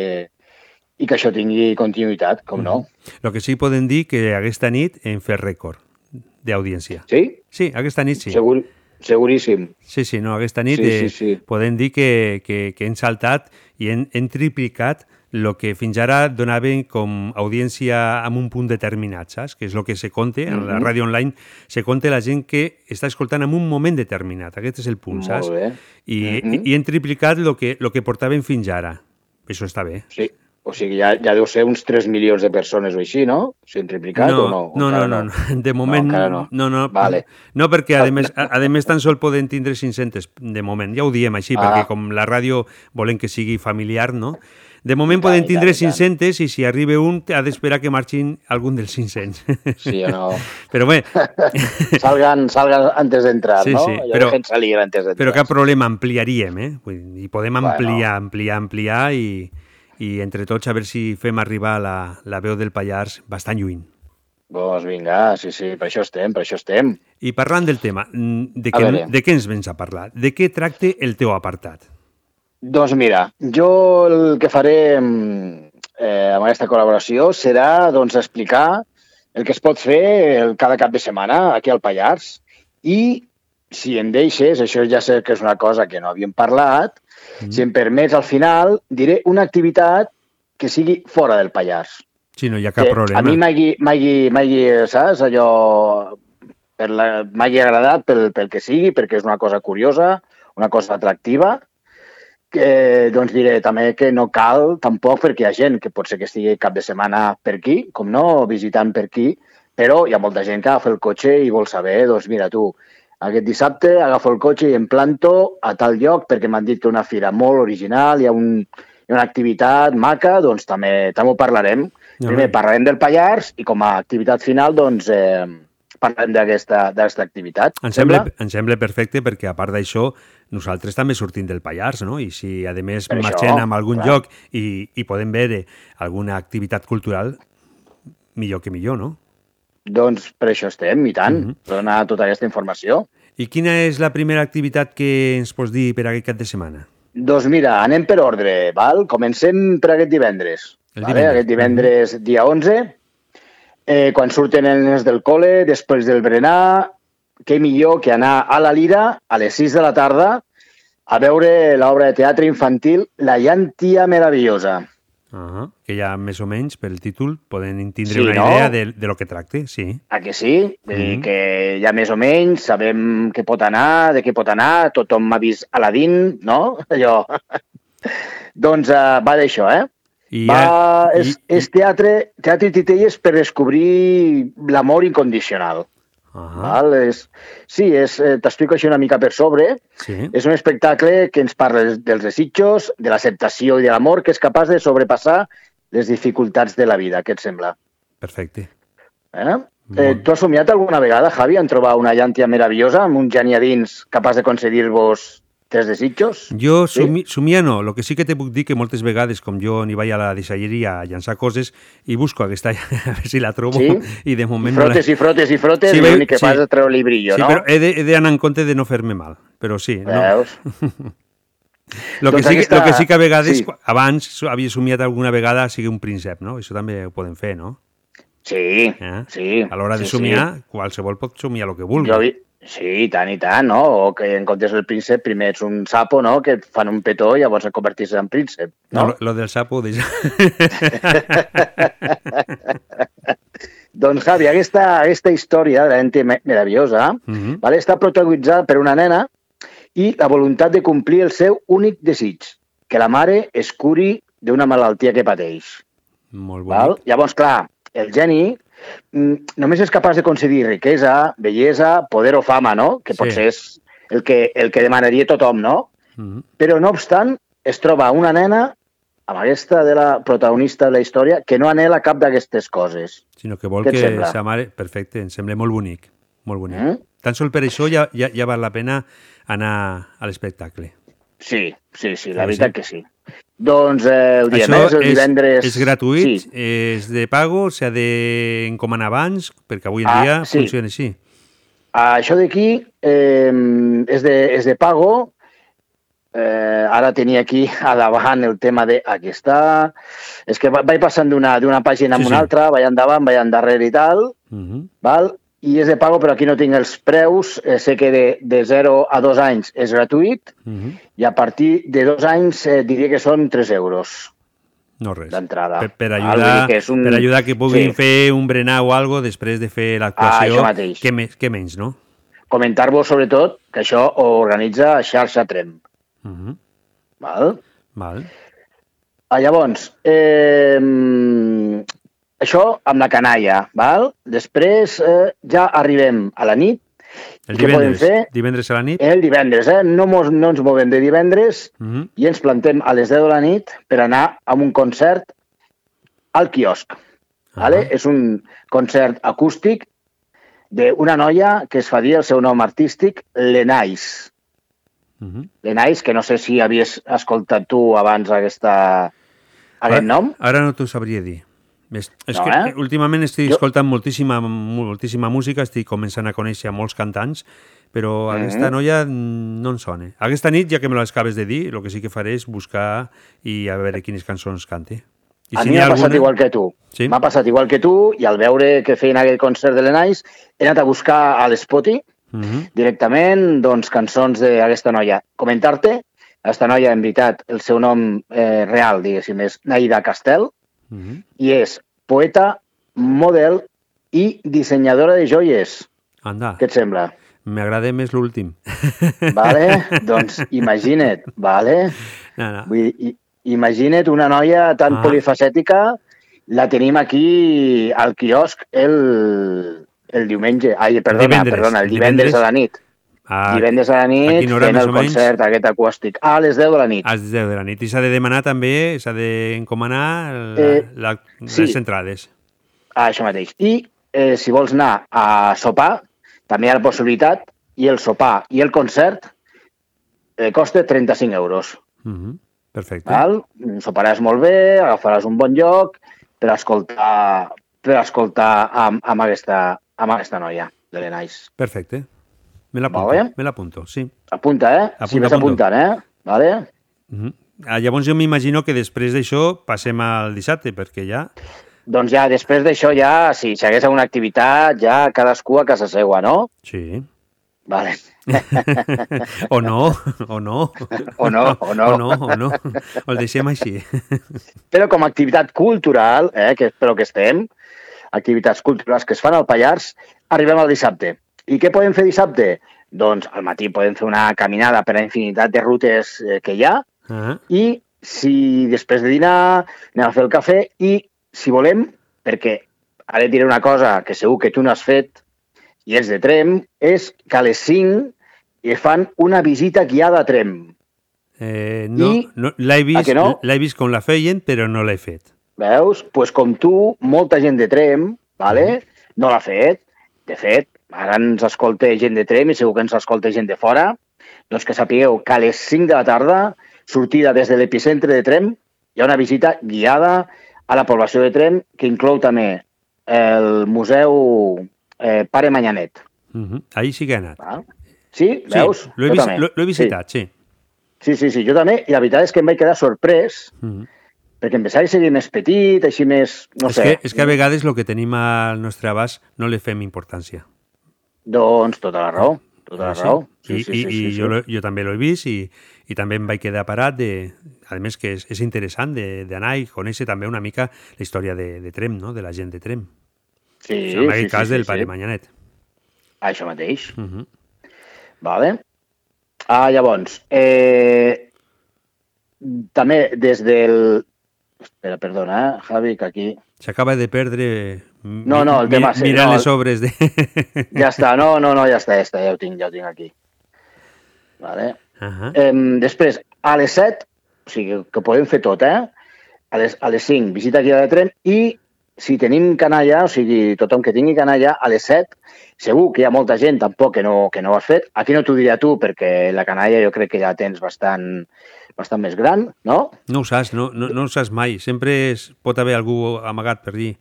i que això tingui continuïtat, com no. El que sí podem dir que aquesta nit hem fet rècord d'audiència. Sí? Sí, aquesta nit sí. Segur, seguríssim. Sí, sí, no, aquesta nit Sí, eh, sí, sí. podem dir que, que, que hem saltat i hem, hem triplicat el que fins ara donaven com audiència amb un punt determinat, saps? Que és el que se compte, en la ràdio online, se compte la gent que està escoltant en un moment determinat. Aquest és el punt, Molt saps? bé. I, Mhm. i, i hem triplicat el que, lo que portaven fins ara. Això està bé. Sí, O sigui, ja, ja deu ser uns 3 milions de persones o així, no? S'hi han triplicat no, o no? No, no, no, no, de moment no. no. No, no, Vale. no perquè a més, a, a més tan sol poden tindre 500 de moment, ja ho diem així, Ah. perquè com la ràdio volem que sigui familiar, no? De moment I poden tindre tant, i tant. 500 i si arriba un ha d'esperar que marxin algun dels 500. Sí o no? Però bé, Salgan, salgan antes d'entrar, Sí, no? sí, Allò però- salir antes d'entrar. però cap problema, ampliaríem, eh? Vull dir, I podem Bueno. ampliar, ampliar, ampliar i, i entre tots a veure si fem arribar la, la veu del Pallars bastant lluny. Doncs vinga, sí, sí, per això estem, per això estem. I parlant del tema, mm, de veure. de què ens vens a parlar? De què tracta el teu apartat? Doncs mira, jo el que faré mm, eh, amb aquesta col·laboració serà doncs, explicar el que es pot fer el, cada cap de setmana aquí al Pallars i, si em deixes, això ja sé que és una cosa que no havíem parlat, mm. si em permets, al final diré una activitat que sigui fora del Pallars. Si no hi ha cap que problema. A mi m'hagi, saps, allò, m'hagi agradat pel, pel que sigui, perquè és una cosa curiosa, una cosa atractiva, que, doncs diré també que no cal tampoc perquè hi ha gent que pot ser que estigui cap de setmana per aquí, com no, visitant per aquí, però hi ha molta gent que agafa el cotxe i vol saber, doncs mira tu, aquest dissabte agafo el cotxe i em planto a tal lloc perquè m'han dit que una fira molt original, hi ha, un, hi ha una activitat maca, doncs també, també ho parlarem. No, Primer no. parlarem del Pallars i com a activitat final doncs eh, parlem d'aquesta d'aquesta activitat. Em sembla, em sembla perfecte perquè, a part d'això, nosaltres també sortim del Pallars, no? I si, a més, Per això, marxem a algun clar. lloc i, i podem veure alguna activitat cultural, millor que millor, no? Doncs per això estem, i tant, Mhm. per donar tota aquesta informació. I quina és la primera activitat que ens pots dir per aquest cap de setmana? Doncs mira, anem per ordre, val? Comencem per aquest divendres. El vale? divendres. Aquest divendres, dia 11, eh, quan surten els del col·le, després del berenar, què millor que anar a la Lira a les 6 de la tarda a veure l'obra de teatre infantil La llantia meravellosa. Uh -huh. Que ja més o menys, pel títol, poden tindre Sí, una no? idea de, de lo que tracte, sí. A que sí? Vull dir Mhm. que ja més o menys sabem què pot anar, de què pot anar, tothom m'ha vist Aladdin, no? Allò... doncs uh, va d'això, eh? I va, ja- és, és teatre, teatre i titelles per descobrir l'amor incondicional. Uh -huh. Val? És, sí, és, eh, t'explico així una mica per sobre. Sí. És un espectacle que ens parla dels- dels desitjos, de l'acceptació i de l'amor, que és capaç de sobrepassar les dificultats de la vida. Què et sembla? Perfecte. Eh? Eh, tu has somiat alguna vegada, Javi, en trobar una llàntia meravellosa amb un geni a dins capaç de concedir-vos tres desitjos? Jo sumi, somia no, el que sí que te puc dir que moltes vegades, com jo n'hi vaig a la deixalleria a llançar coses i busco aquesta, a veure si la trobo, Sí? i de I moment frotes no i frotes i frotes Sí, i l'únic que sí. fas és treure-li brillo, sí, no? però he d'anar en compte de no fer-me mal, però sí. No. Veus? Lo que, Doncs sí, que- aquesta- lo que sí que a vegades, sí. abans havia somiat alguna vegada sigui un príncep, no? Això també ho podem fer, no? Sí, eh? sí. A l'hora de sí, somiar, sí. qualsevol pot somiar el que vulgui. Jo. Sí, i tant, i tant, no? O que en comptes del príncep primer ets un sapo, no? Que et fan un petó i llavors et convertís en príncep, No, no? lo, del sapo, deixa... Doncs, Javi, aquesta, aquesta història de l'ente meravellosa Mhm. vale, està protagonitzada per una nena i la voluntat de complir el seu únic desig, que la mare es curi d'una malaltia que pateix. Molt Val? bonic. Llavors, clar, el geni mm, només és capaç de concedir riquesa, bellesa, poder o fama, no? Que Sí. potser és el que, el que demanaria tothom, no? Mhm. Però, no obstant, es troba una nena, amb aquesta de la protagonista de la història, que no anela cap d'aquestes coses. Sinó que vol Què que sa mare... Perfecte, em sembla molt bonic. Molt bonic. Mm? Tan sol per això ja, ja, ja val la pena anar a l'espectacle. Sí, sí, sí, la veritat sí? que sí. Doncs eh, el dia Això més, el és, divendres... és gratuït, Sí, és de pago, s'ha d'encomanar abans, perquè avui en Ah, dia sí. funciona així. Això d'aquí eh, és, de, és de pago. Eh, ara tenia aquí a davant el tema de... Aquí està. És que va- vaig passant d'una pàgina Sí, a una sí. altra, vaig endavant, vaig endarrere i tal, Mhm. val? I és de pago, però aquí no tinc els preus. Eh, sé que de, de 0 a 2 anys és gratuït Mhm. i a partir de 2 anys eh, diria que són 3 euros No res. d'entrada. Per, per, ajudar, que és un- per ajudar que puguin Sí. fer un berenar o algo després de fer Ah, l'actuació. mateix. què, més, què menys, no? Comentar-vos, sobretot, que això ho organitza Xarxa Trem. Mhm. Val? Val. Ah, llavors, eh, això amb la canalla, val? Després eh, ja arribem a la nit. El què divendres, fer? divendres a la nit. El divendres, eh? No, mos, no ens movem de divendres Mhm. i ens plantem a les 10 de la nit per anar a un concert al quiosc. Vale? És un concert acústic d'una noia que es fa dir el seu nom artístic, Lenais. Mhm. Lenais, que no sé si havies escoltat tu abans aquesta, aquest Ara- nom. Ara no t'ho sabria dir. És, és No, que eh? últimament estic Jo- escoltant moltíssima, moltíssima música, estic començant a conèixer molts cantants, però Mhm. aquesta noia mm, no em sona. Aquesta nit, ja que me l'acabes de dir, el que sí que faré és buscar i a veure quines cançons cante. I a si mi m'ha ha passat alguna- igual que tu. Sí? M'ha passat igual que tu i al veure que feien aquell concert de l'Enais he anat a buscar a l'Spoti Mhm. directament doncs, cançons d'aquesta noia. Comentar-te, aquesta noia, en veritat, el seu nom eh, real, diguéssim, és Naida Mhm. i és poeta, model i dissenyadora de joies. Anda, Què et sembla? m'agrada més l'últim. Vale? doncs imagina't, vale? No, no. Vull dir, imagina't una noia tan Ah. polifacètica, la tenim aquí al quiosc el, el diumenge, ai, perdona, Divendres, perdona, el divendres, divendres. a la nit. A, divendres a la a nit hora, fent el concert aquest acústic. A les 10 de la nit. A les 10 de la nit. I s'ha de demanar també, s'ha d'encomanar la, Eh, la, sí. les entrades. Ah, això mateix. I eh, si vols anar a sopar, també hi ha la possibilitat, i el sopar i el concert eh, costa 35 euros. Mhm. Perfecte. Val? Soparàs molt bé, agafaràs un bon lloc per escoltar, per escoltar amb, amb, aquesta, amb aquesta noia de l'Enais. Perfecte. Me l'apunto, Vale. me l'apunto, sí. Apunta, eh? Apunta, si vas apunto. apuntant, eh? Vale? Mhm. Ah, llavors jo m'imagino que després d'això passem al dissabte, perquè ja... Doncs ja, després d'això ja, si s'hagués alguna activitat, ja cadascú a casa seua, no? Sí. Vale. o no, o no. O no, o no. O no, o no. O el deixem així. Però com a activitat cultural, eh, que espero que estem, activitats culturals que es fan al Pallars, arribem al dissabte. I què podem fer dissabte? Doncs al matí podem fer una caminada per la infinitat de rutes eh, que hi ha Ah, i si després de dinar anem a fer el cafè i si volem, perquè ara et diré una cosa que segur que tu no has fet i és de Trem, és que a les 5 hi fan una visita guiada a Trem. eh, no, I- no, l'he vist, no? vist com la feien, però no l'he fet. Veus? Doncs pues com tu, molta gent de Trem, vale? no l'ha fet. De fet, ara ens escolta gent de Trem i segur que ens escolta gent de fora. Doncs que sapigueu que a les 5 de la tarda, sortida des de l'epicentre de Trem, hi ha una visita guiada a la població de Trem que inclou també el Museu eh, Pare Manyanet. Mhm. Ahir sí que he anat. Val? Sí? Veus? Sí, l'he Jo vis també. l'he- l'he visitat, sí. Sí, sí, sí, jo també. I la veritat és que em vaig quedar sorprès Mhm. perquè em pensava que seria més petit, així més... No és, sé. que, és que a vegades el que tenim al nostre abast no li fem importància. Doncs tota la raó, tota la Sí. raó. I, i, i jo, lo- jo també l'he vist i, i també em vaig quedar parat de... A més que és, és interessant de- d'anar i conèixer també una mica la història de, de Trem, no? de la gent de Trem. Sí, en aquest sí, cas sí, del sí, pare sí. Manyanet. Això mateix. Uh -huh. Vale. Ah, llavors, eh, també des del... Espera, perdona, eh, Javi, que aquí... S'acaba de perdre No, no, el mi- tema... sí, mirant no, les obres de... Ja està, no, no, no, ja està, ja està, ja ho tinc, ja ho tinc aquí. Vale. Uh -huh. Eh, després, a les 7, o sigui, que podem fer tot, eh? A les, a les 5, visita guiada de tren i si tenim canalla, o sigui, tothom que tingui canalla, a les 7, segur que hi ha molta gent tampoc que no, que no ho has fet. Aquí no t'ho diré a tu perquè la canalla jo crec que ja tens bastant, bastant més gran, no? No ho saps, no, no, no ho saps mai. Sempre es, pot haver algú amagat per allí.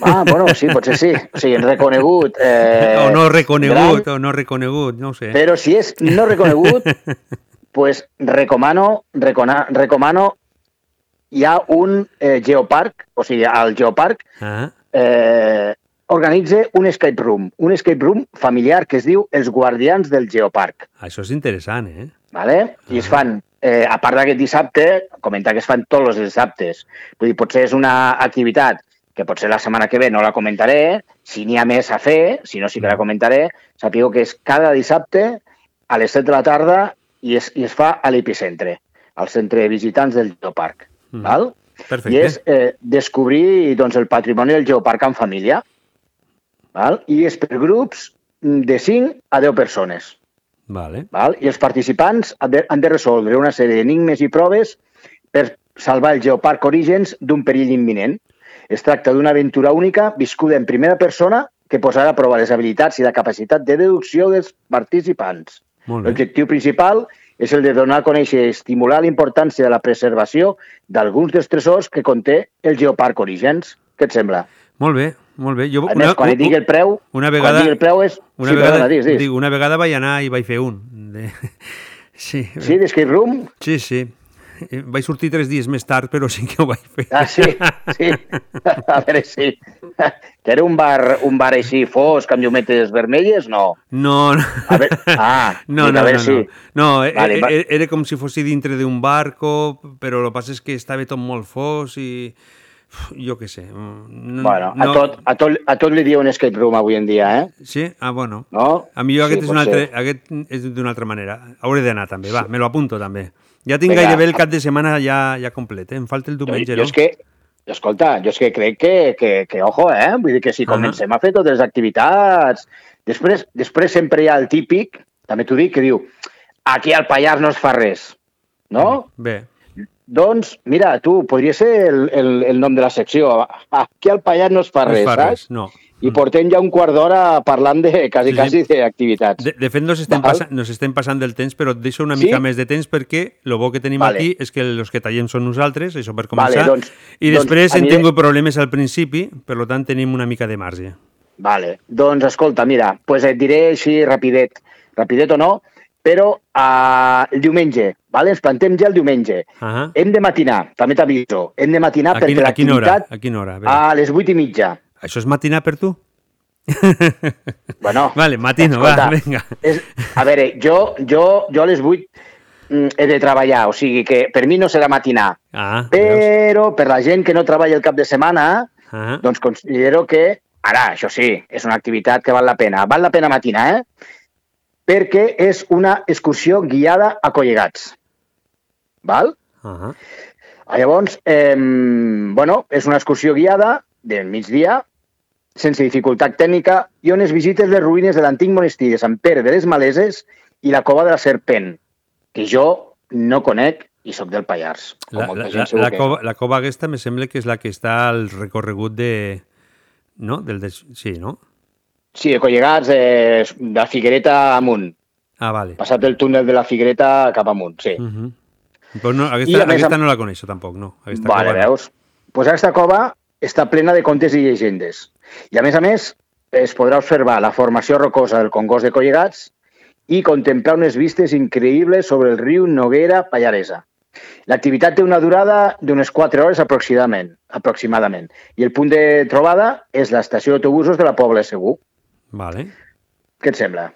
Ah, bueno, sí, potser sí. O sigui, reconegut. Eh, o no reconegut, gran, o no reconegut, no sé. Però si és no reconegut, pues recomano, recona, recomano hi ha un eh, geoparc, o sigui, al geoparc Ah, eh, organitza un escape room, un escape room familiar que es diu Els Guardians del Geoparc. això és interessant, eh? ¿vale? I es fan, eh, a part d'aquest dissabte, comentar que es fan tots els dissabtes. Vull dir, potser és una activitat que potser la setmana que ve no la comentaré, si n'hi ha més a fer, si no sí que la comentaré, sapigueu que és cada dissabte a les 7 de la tarda i es, i es fa a l'epicentre, al centre de visitants del Geoparc. Mm. Val? Perfecte. I és eh, descobrir doncs, el patrimoni del geoparc en família. Val? I és per grups de 5 a 10 persones. Vale. Val? I els participants han de, han de resoldre una sèrie d'enigmes i proves per salvar el geoparc Orígens d'un perill imminent. Es tracta d'una aventura única viscuda en primera persona que posarà a prova les habilitats i la capacitat de deducció dels participants. L'objectiu principal és el de donar a conèixer i estimular la importància de la preservació d'alguns dels tresors que conté el geoparc Orígens. Què et sembla? Molt bé, molt bé. Jo, A més, quan et digui el preu, una quan vegada, digui el preu és... Una sí, vegada, perdona. Dic, una vegada vaig anar i vaig fer un. De... Sí. Sí, d'escape room? Sí, sí. Eh, Vaig sortir tres dies més tard, però sí que ho vaig fer. Ah, sí, sí. A veure, sí. Que era un bar, un bar així fosc, amb llumetes vermelles? No. No, no. A veure, ah, no, no, a veure no, si... no. No, eh, Vale, va- eh, era com si fos dintre d'un barco, però el que passa és que estava tot molt fos i... Jo què sé. mm, No, Bueno, a, tot, a, tot, a tot li diuen escape room avui en dia, eh? Sí? Ah, bueno. No? A mi aquest, Sí, és, un altre, ser. aquest és d'una altra manera. Hauré d'anar també, va, me lo apunto també. Ja tinc Vinga. gairebé el cap de setmana ja, ja complet, eh? em falta el Jo, diumenge, jo no? és que, escolta, jo és que crec que, que, que ojo, eh? Vull dir que si Ah. comencem a fer totes les activitats... Després, després sempre hi ha el típic, també t'ho dic, que diu aquí al Pallars no es fa res, no? Bé, Doncs, mira, tu, podria ser el, el, el nom de la secció. Aquí al Pallars no es fa no res, es fa saps? res, no. I portem ja un quart d'hora parlant de quasi, Sí, quasi d'activitats. De, de fet, nos estem, passa, nos estem passant del temps, però et deixo una Sí? mica més de temps perquè el bo que tenim Vale. aquí és que els que tallem són nosaltres, això per Vale, començar, doncs- i doncs després hem aniré- tingut problemes al principi, per lo tant tenim una mica de marge. Vale, doncs escolta, mira, pues et diré així rapidet, rapidet o no, però uh, el diumenge, vale? ens plantem ja el diumenge. Ah Hem de matinar, també t'aviso, hem de matinar a, perquè a quina hora? l'activitat A quina hora? A les vuit i mitja. Això és matinar per tu? Bueno, Vale, matino, va, escolta, vinga. És, a veure, jo, jo, jo a les 8 mm, he de treballar, o sigui que per mi no serà matinar. Ah, Però per la gent que no treballa el cap de setmana, ah. doncs considero que, ara, això sí, és una activitat que val la pena. Val la pena matinar, eh? Perquè és una excursió guiada a Collegats. Val? Ah. Llavors, eh, bueno, és una excursió guiada de migdia, sense dificultat tècnica, i on es visites les ruïnes de l'antic monestir de Sant Pere de les Maleses i la cova de la Serpent, que jo no conec i sóc del Pallars. La, la, la, la, que... cova, la cova aquesta me sembla que és la que està al recorregut de... No? Del des... Sí, no? Sí, de Collegats, eh, de la Figuereta amunt. Ah, vale. Passat el túnel de la Figuereta cap amunt, sí. Uh -huh. Però no, I aquesta, més, aquesta amb- no la coneixo tampoc, no. Aquesta Vale, cova no. veus? Pues aquesta cova està plena de contes i llegendes. I a més a més, es podrà observar la formació rocosa del Congost de Collegats i contemplar unes vistes increïbles sobre el riu Noguera Pallaresa. L'activitat té una durada d'unes 4 hores aproximadament, aproximadament. I el punt de trobada és l'estació d'autobusos de la Pobla Segur. Vale. Què et sembla?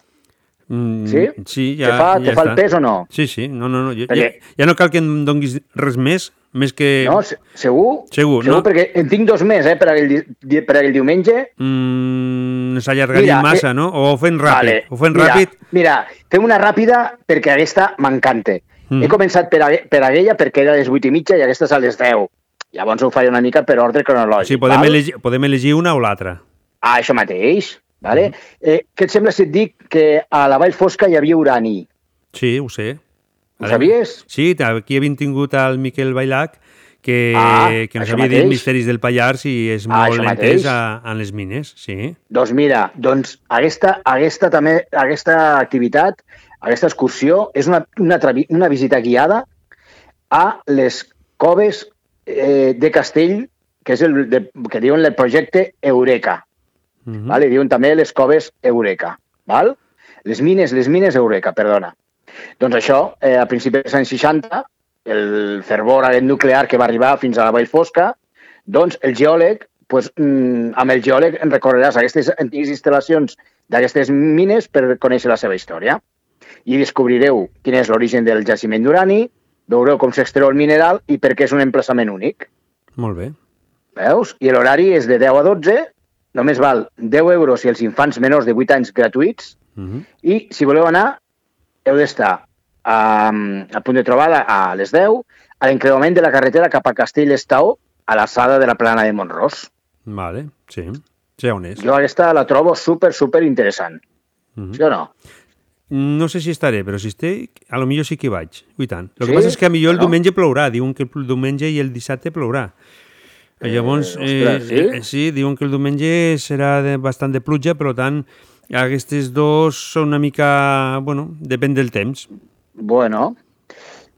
Mm, Sí? Sí, Te ja, fa- ja te fa el està. pes o no? Sí, sí, no, no, no. Ja, ja, Perquè- ja no cal que em donguis res més, més que... No, se- segur? Segur, Segur, no? perquè en tinc dos més, eh, per aquell, di- per aquell diumenge. Mm, S'allargaria massa, eh, no? O ho fem ràpid. Vale. Ho fem mira, ràpid. Mira, fem una ràpida perquè aquesta m'encanta. Mm. He començat per, a, per aquella perquè era a les 8 i mitja i aquesta és a les 10. Llavors ho faré una mica per ordre cronològic. Sí, podem, val? elegir, podem elegir una o l'altra. Ah, això mateix. Vale? Eh, què et sembla si et dic que a la Vall Fosca hi havia urani? Sí, ho sé. Ho sabies? Sí, aquí hem tingut el Miquel Bailac, que, Ah, que ens havia dit mateix. Misteris del Pallars i és Ah, molt entès a, a les mines, sí. Doncs mira, doncs aquesta, aquesta, també, aquesta activitat, aquesta excursió, és una, una, una visita guiada a les coves eh, de Castell, que és el de, que diuen el projecte Eureka. Mm -hmm. Vale? Diuen també les coves Eureka. Val? Les mines, les mines Eureka, perdona. Doncs això, eh, a principis dels anys 60, el fervor aquest nuclear que va arribar fins a la Vall Fosca, doncs el geòleg, pues, mm, amb el geòleg en recorreràs aquestes antigues instal·lacions d'aquestes mines per conèixer la seva història. I descobrireu quin és l'origen del jaciment d'urani, veureu com s'extreu el mineral i per què és un emplaçament únic. Molt bé. Veus? I l'horari és de 10 a 12, només val 10 euros si els infants menors de 8 anys gratuïts, Mm -hmm. i si voleu anar, heu d'estar a, a punt de trobada a les 10, a l'encreuament de la carretera cap a Castell-Estau, a l'alçada de la plana de Montros. Vale, sí. Sé on és. Jo aquesta la trobo super, super interessant. Mhm. Sí o no? No sé si estaré, però si estic, a lo millor sí que hi vaig. I tant. El que Sí? passa és que a millor el Bueno. diumenge plourà. Diuen que el diumenge i el dissabte plourà. Eh, Llavors, ostres, sí? eh, sí, diuen que el diumenge serà de, bastant de pluja, per tant, aquestes dos són una mica... Bueno, depèn del temps. Bueno,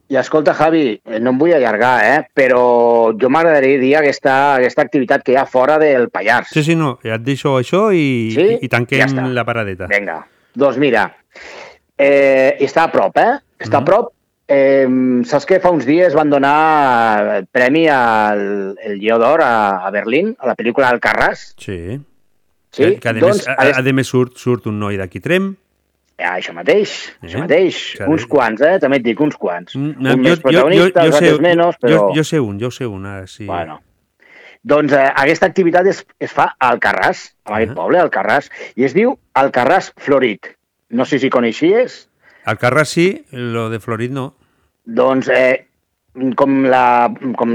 i escolta, Javi, eh, no em vull allargar, eh? però jo m'agradaria dir aquesta, aquesta activitat que hi ha fora del Pallars. Sí, sí, no, ja et deixo això i, Sí? i, i tanquem Ja està. la paradeta. Vinga, doncs mira, eh, està a prop, eh? Està a prop. Eh, saps que fa uns dies van donar el premi al el Lleó d'Or a, a Berlín, a la pel·lícula Alcarràs? Sí. Sí? Que, que a, Doncs, a, hagués- a més surt, surt un noi d'aquí Trem. Ah, això mateix, Eh? això mateix. Carai. Uns quants, eh? També et dic, uns quants. un jo, més protagonista, els altres menys, però... jo, jo sé un, jo sé un, ara sí. Bueno. Doncs eh, aquesta activitat es, es fa a Alcarràs, a aquest poble, Alcarràs, i es diu Alcarràs Florit. No sé si coneixies. Al Carràs sí, lo de Florit no. Doncs, eh, com, la, com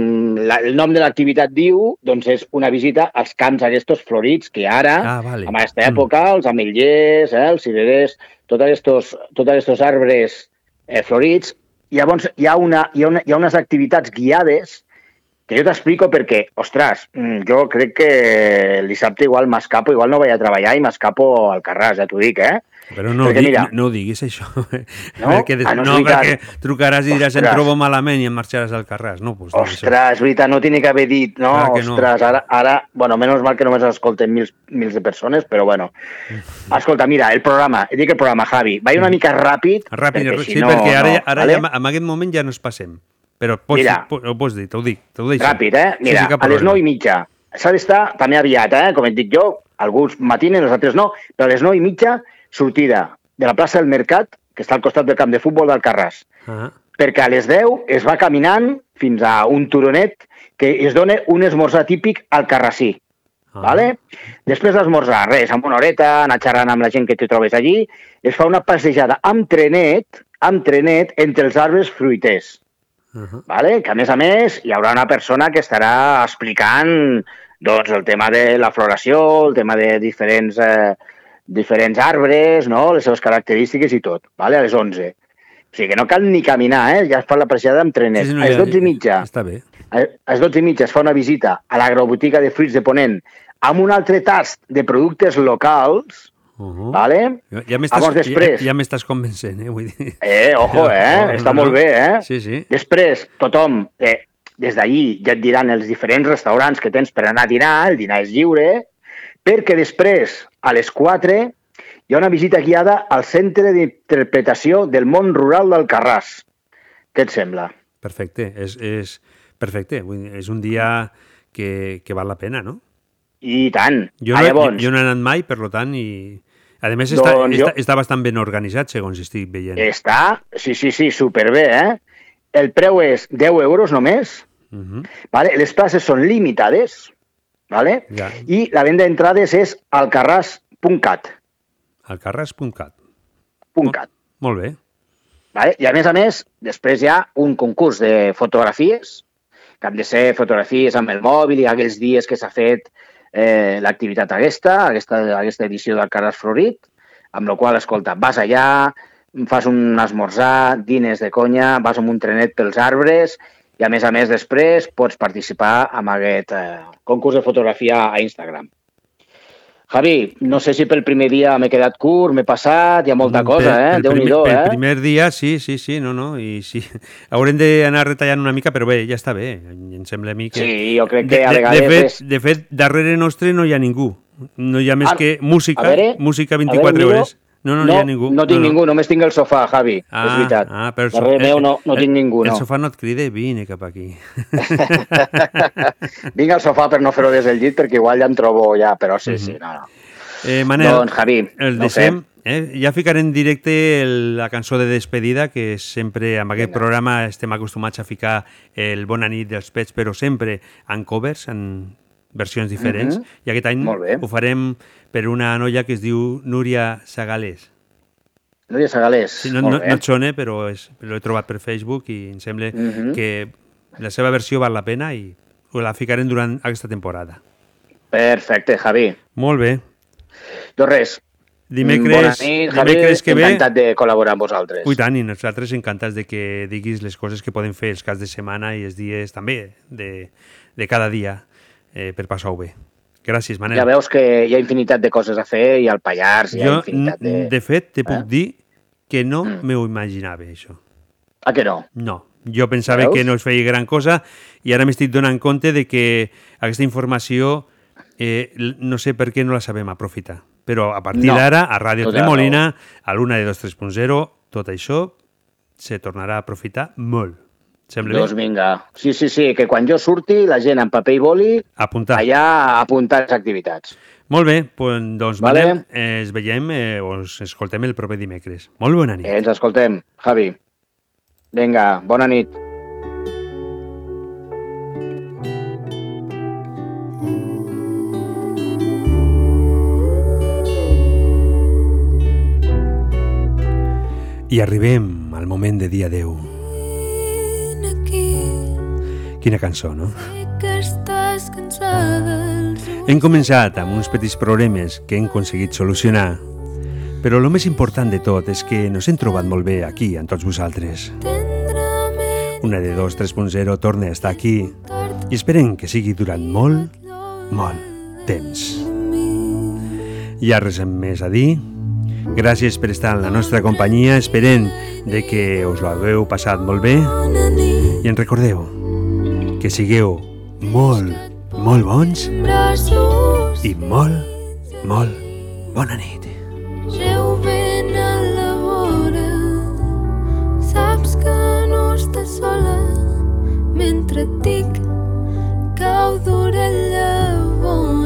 la, el nom de l'activitat diu, doncs és una visita als camps aquests florits que ara, Ah, vale. en aquesta època, els ametllers, eh, els cirerers, tots aquests, tots aquests arbres eh, florits, llavors hi ha, una, hi, ha una, hi ha unes activitats guiades que jo t'explico perquè, ostres, mm, jo crec que el dissabte igual m'escapo, igual no vaig a treballar i m'escapo al Carràs, ja t'ho dic, eh? Però no, Perquè mira- no ho diguis, això. No? perquè, des, Ah, no no, perquè trucaràs i diràs em Ostres. trobo malament i em marxaràs al Carràs. No, pues, això. Ostres, és veritat, no tinc que haver dit, no? Clar que no. Ostres, ara, ara, bueno, menys mal que només escolten mils, mils de persones, però bueno. Escolta, mira, el programa, dic el programa, Javi, va una mica ràpid, Ràpid, perquè sí, si no, perquè ara, no, ara vale? ja, en aquest moment ja no es passem. Però pots, Mira. po- ho pots dir, t'ho dic, t'ho deixo. Ràpid, eh? Mira, sí, sí, a les problema. 9 i mitja. S'ha d'estar també aviat, eh? Com et dic jo, alguns matinen, els altres no, però a les 9 i mitja, sortida de la plaça del Mercat, que està al costat del camp de futbol d'Alcarràs. Ah, perquè a les 10 es va caminant fins a un turonet que es dona un esmorzar típic al Carrassí. ah. Vale? Després d'esmorzar, res, amb una horeta, anar xerrant amb la gent que te trobes allí, es fa una passejada amb trenet, amb trenet entre els arbres fruiters. Uh -huh. Vale? Que a més a més hi haurà una persona que estarà explicant doncs, el tema de la floració, el tema de diferents, eh, diferents arbres, no? les seves característiques i tot, vale? a les 11. O sigui que no cal ni caminar, eh? ja es fa la passejada amb trenet. Sí, no, a les ja- 12 i mitja, Està bé. a les 12 i mitja es fa una visita a l'agrobotiga de fruits de Ponent amb un altre tast de productes locals, Uh -huh. vale? Ja, m'estàs després- ja, ja convencent, eh? Vull dir. Eh, ojo, eh? No, Està no, molt bé, eh? Sí, sí. Després, tothom, eh, des d'allí ja et diran els diferents restaurants que tens per anar a dinar, el dinar és lliure, perquè després, a les 4, hi ha una visita guiada al Centre d'Interpretació del Món Rural d'Alcarràs. Què et sembla? Perfecte, és, és perfecte. És un dia que, que val la pena, no? I tant. Jo Ah, no, llavors, jo, jo no he anat mai, per lo tant, i... A més, està, Doncs jo- està, està bastant ben organitzat, segons estic veient. Està, sí, sí, sí, superbé, eh? El preu és 10 euros només, Uh -huh. vale? les places són limitades, vale? Ja. i la venda d'entrades és alcarràs.cat. Alcarràs.cat. .cat. Molt bé. Vale? I a més a més, després hi ha un concurs de fotografies, que han de ser fotografies amb el mòbil i aquells dies que s'ha fet eh, l'activitat aquesta, aquesta, aquesta edició del Carràs Florit, amb la qual, escolta, vas allà, fas un esmorzar, dines de conya, vas amb un trenet pels arbres i, a més a més, després pots participar en aquest eh, concurs de fotografia a Instagram. Javi, no sé si pel primer dia m'he quedat curt, m'he passat, hi ha molta cosa, eh? pel Déu-n'hi-do, primer, eh? Pel primer dia, sí, sí, sí, no, no, i sí. Haurem d'anar retallant una mica, però bé, ja està bé. Em sembla a mi que... Sí, jo crec que de, a de, vegades de fet, és- De fet, darrere nostre no hi ha ningú. No hi ha més Ah, que música, veure, música a veure, 24 miro. No, no, no, hi ha ningú. No tinc ningú, només tinc el sofà, Javi, és veritat. Ah, però el Darrere sofà- meu no, no el- tinc ningú, El no. sofà no et crida, vine cap aquí. Vinc al sofà per no fer-ho des del llit, perquè igual ja em trobo ja, però sí, sí, no, no. Eh, Manel, Doncs, Javi, el no deixem. Eh? Ja ficaré en directe el, la cançó de despedida, que sempre amb aquest Vinga. programa estem acostumats a ficar el Bona nit dels pets, però sempre en covers, en versions diferents. Mhm. I aquest any ho farem per una noia que es diu Núria Sagales. Núria Segalés. Sí, no, no, no et sona, però, és, però l'he trobat per Facebook i em sembla Mhm. que la seva versió val la pena i la ficarem durant aquesta temporada. Perfecte, Javi. Molt bé. Doncs res. Dimecres, Bona nit, Javi. dimecres que ve... Encantat de col·laborar amb vosaltres. Ui, tant, i nosaltres encantats de que diguis les coses que poden fer els caps de setmana i els dies també de, de cada dia eh, per passar-ho bé. Gràcies, Manel. Ja veus que hi ha infinitat de coses a fer i al Pallars hi ha jo, infinitat de... de fet, te puc Eh? dir que no m'ho imaginava, això. Ah, que no? No. Jo pensava Veus? que no es feia gran cosa i ara m'estic donant compte de que aquesta informació eh, no sé per què no la sabem aprofitar. Però a partir No. d'ara, a Ràdio Tota Tremolina, a l'una de 2.3.0, tot això se tornarà a aprofitar molt. Sembla Doncs bé? vinga. Sí, sí, sí, que quan jo surti, la gent amb paper i boli, Apuntar. allà a apuntar les activitats. Molt bé, pues, doncs Vale. Manel, eh, ens veiem eh, o ens escoltem el proper dimecres. Molt bona nit. Eh, ens escoltem, Javi. Vinga, bona nit. I arribem al moment de dir adeu. Quina cançó, no? Hem començat amb uns petits problemes que hem aconseguit solucionar, però el més important de tot és que nos hem trobat molt bé aquí, amb tots vosaltres. Una de dos 3.0 torna a estar aquí i esperem que sigui durant molt, molt temps. Hi ha res més a dir. Gràcies per estar en la nostra companyia, esperem de que us ho hagueu passat molt bé i en recordeu que sigueu molt, molt bons i molt, molt bona nit. Jovent a la vora, saps que no estàs sola mentre et dic cau d'orella bona.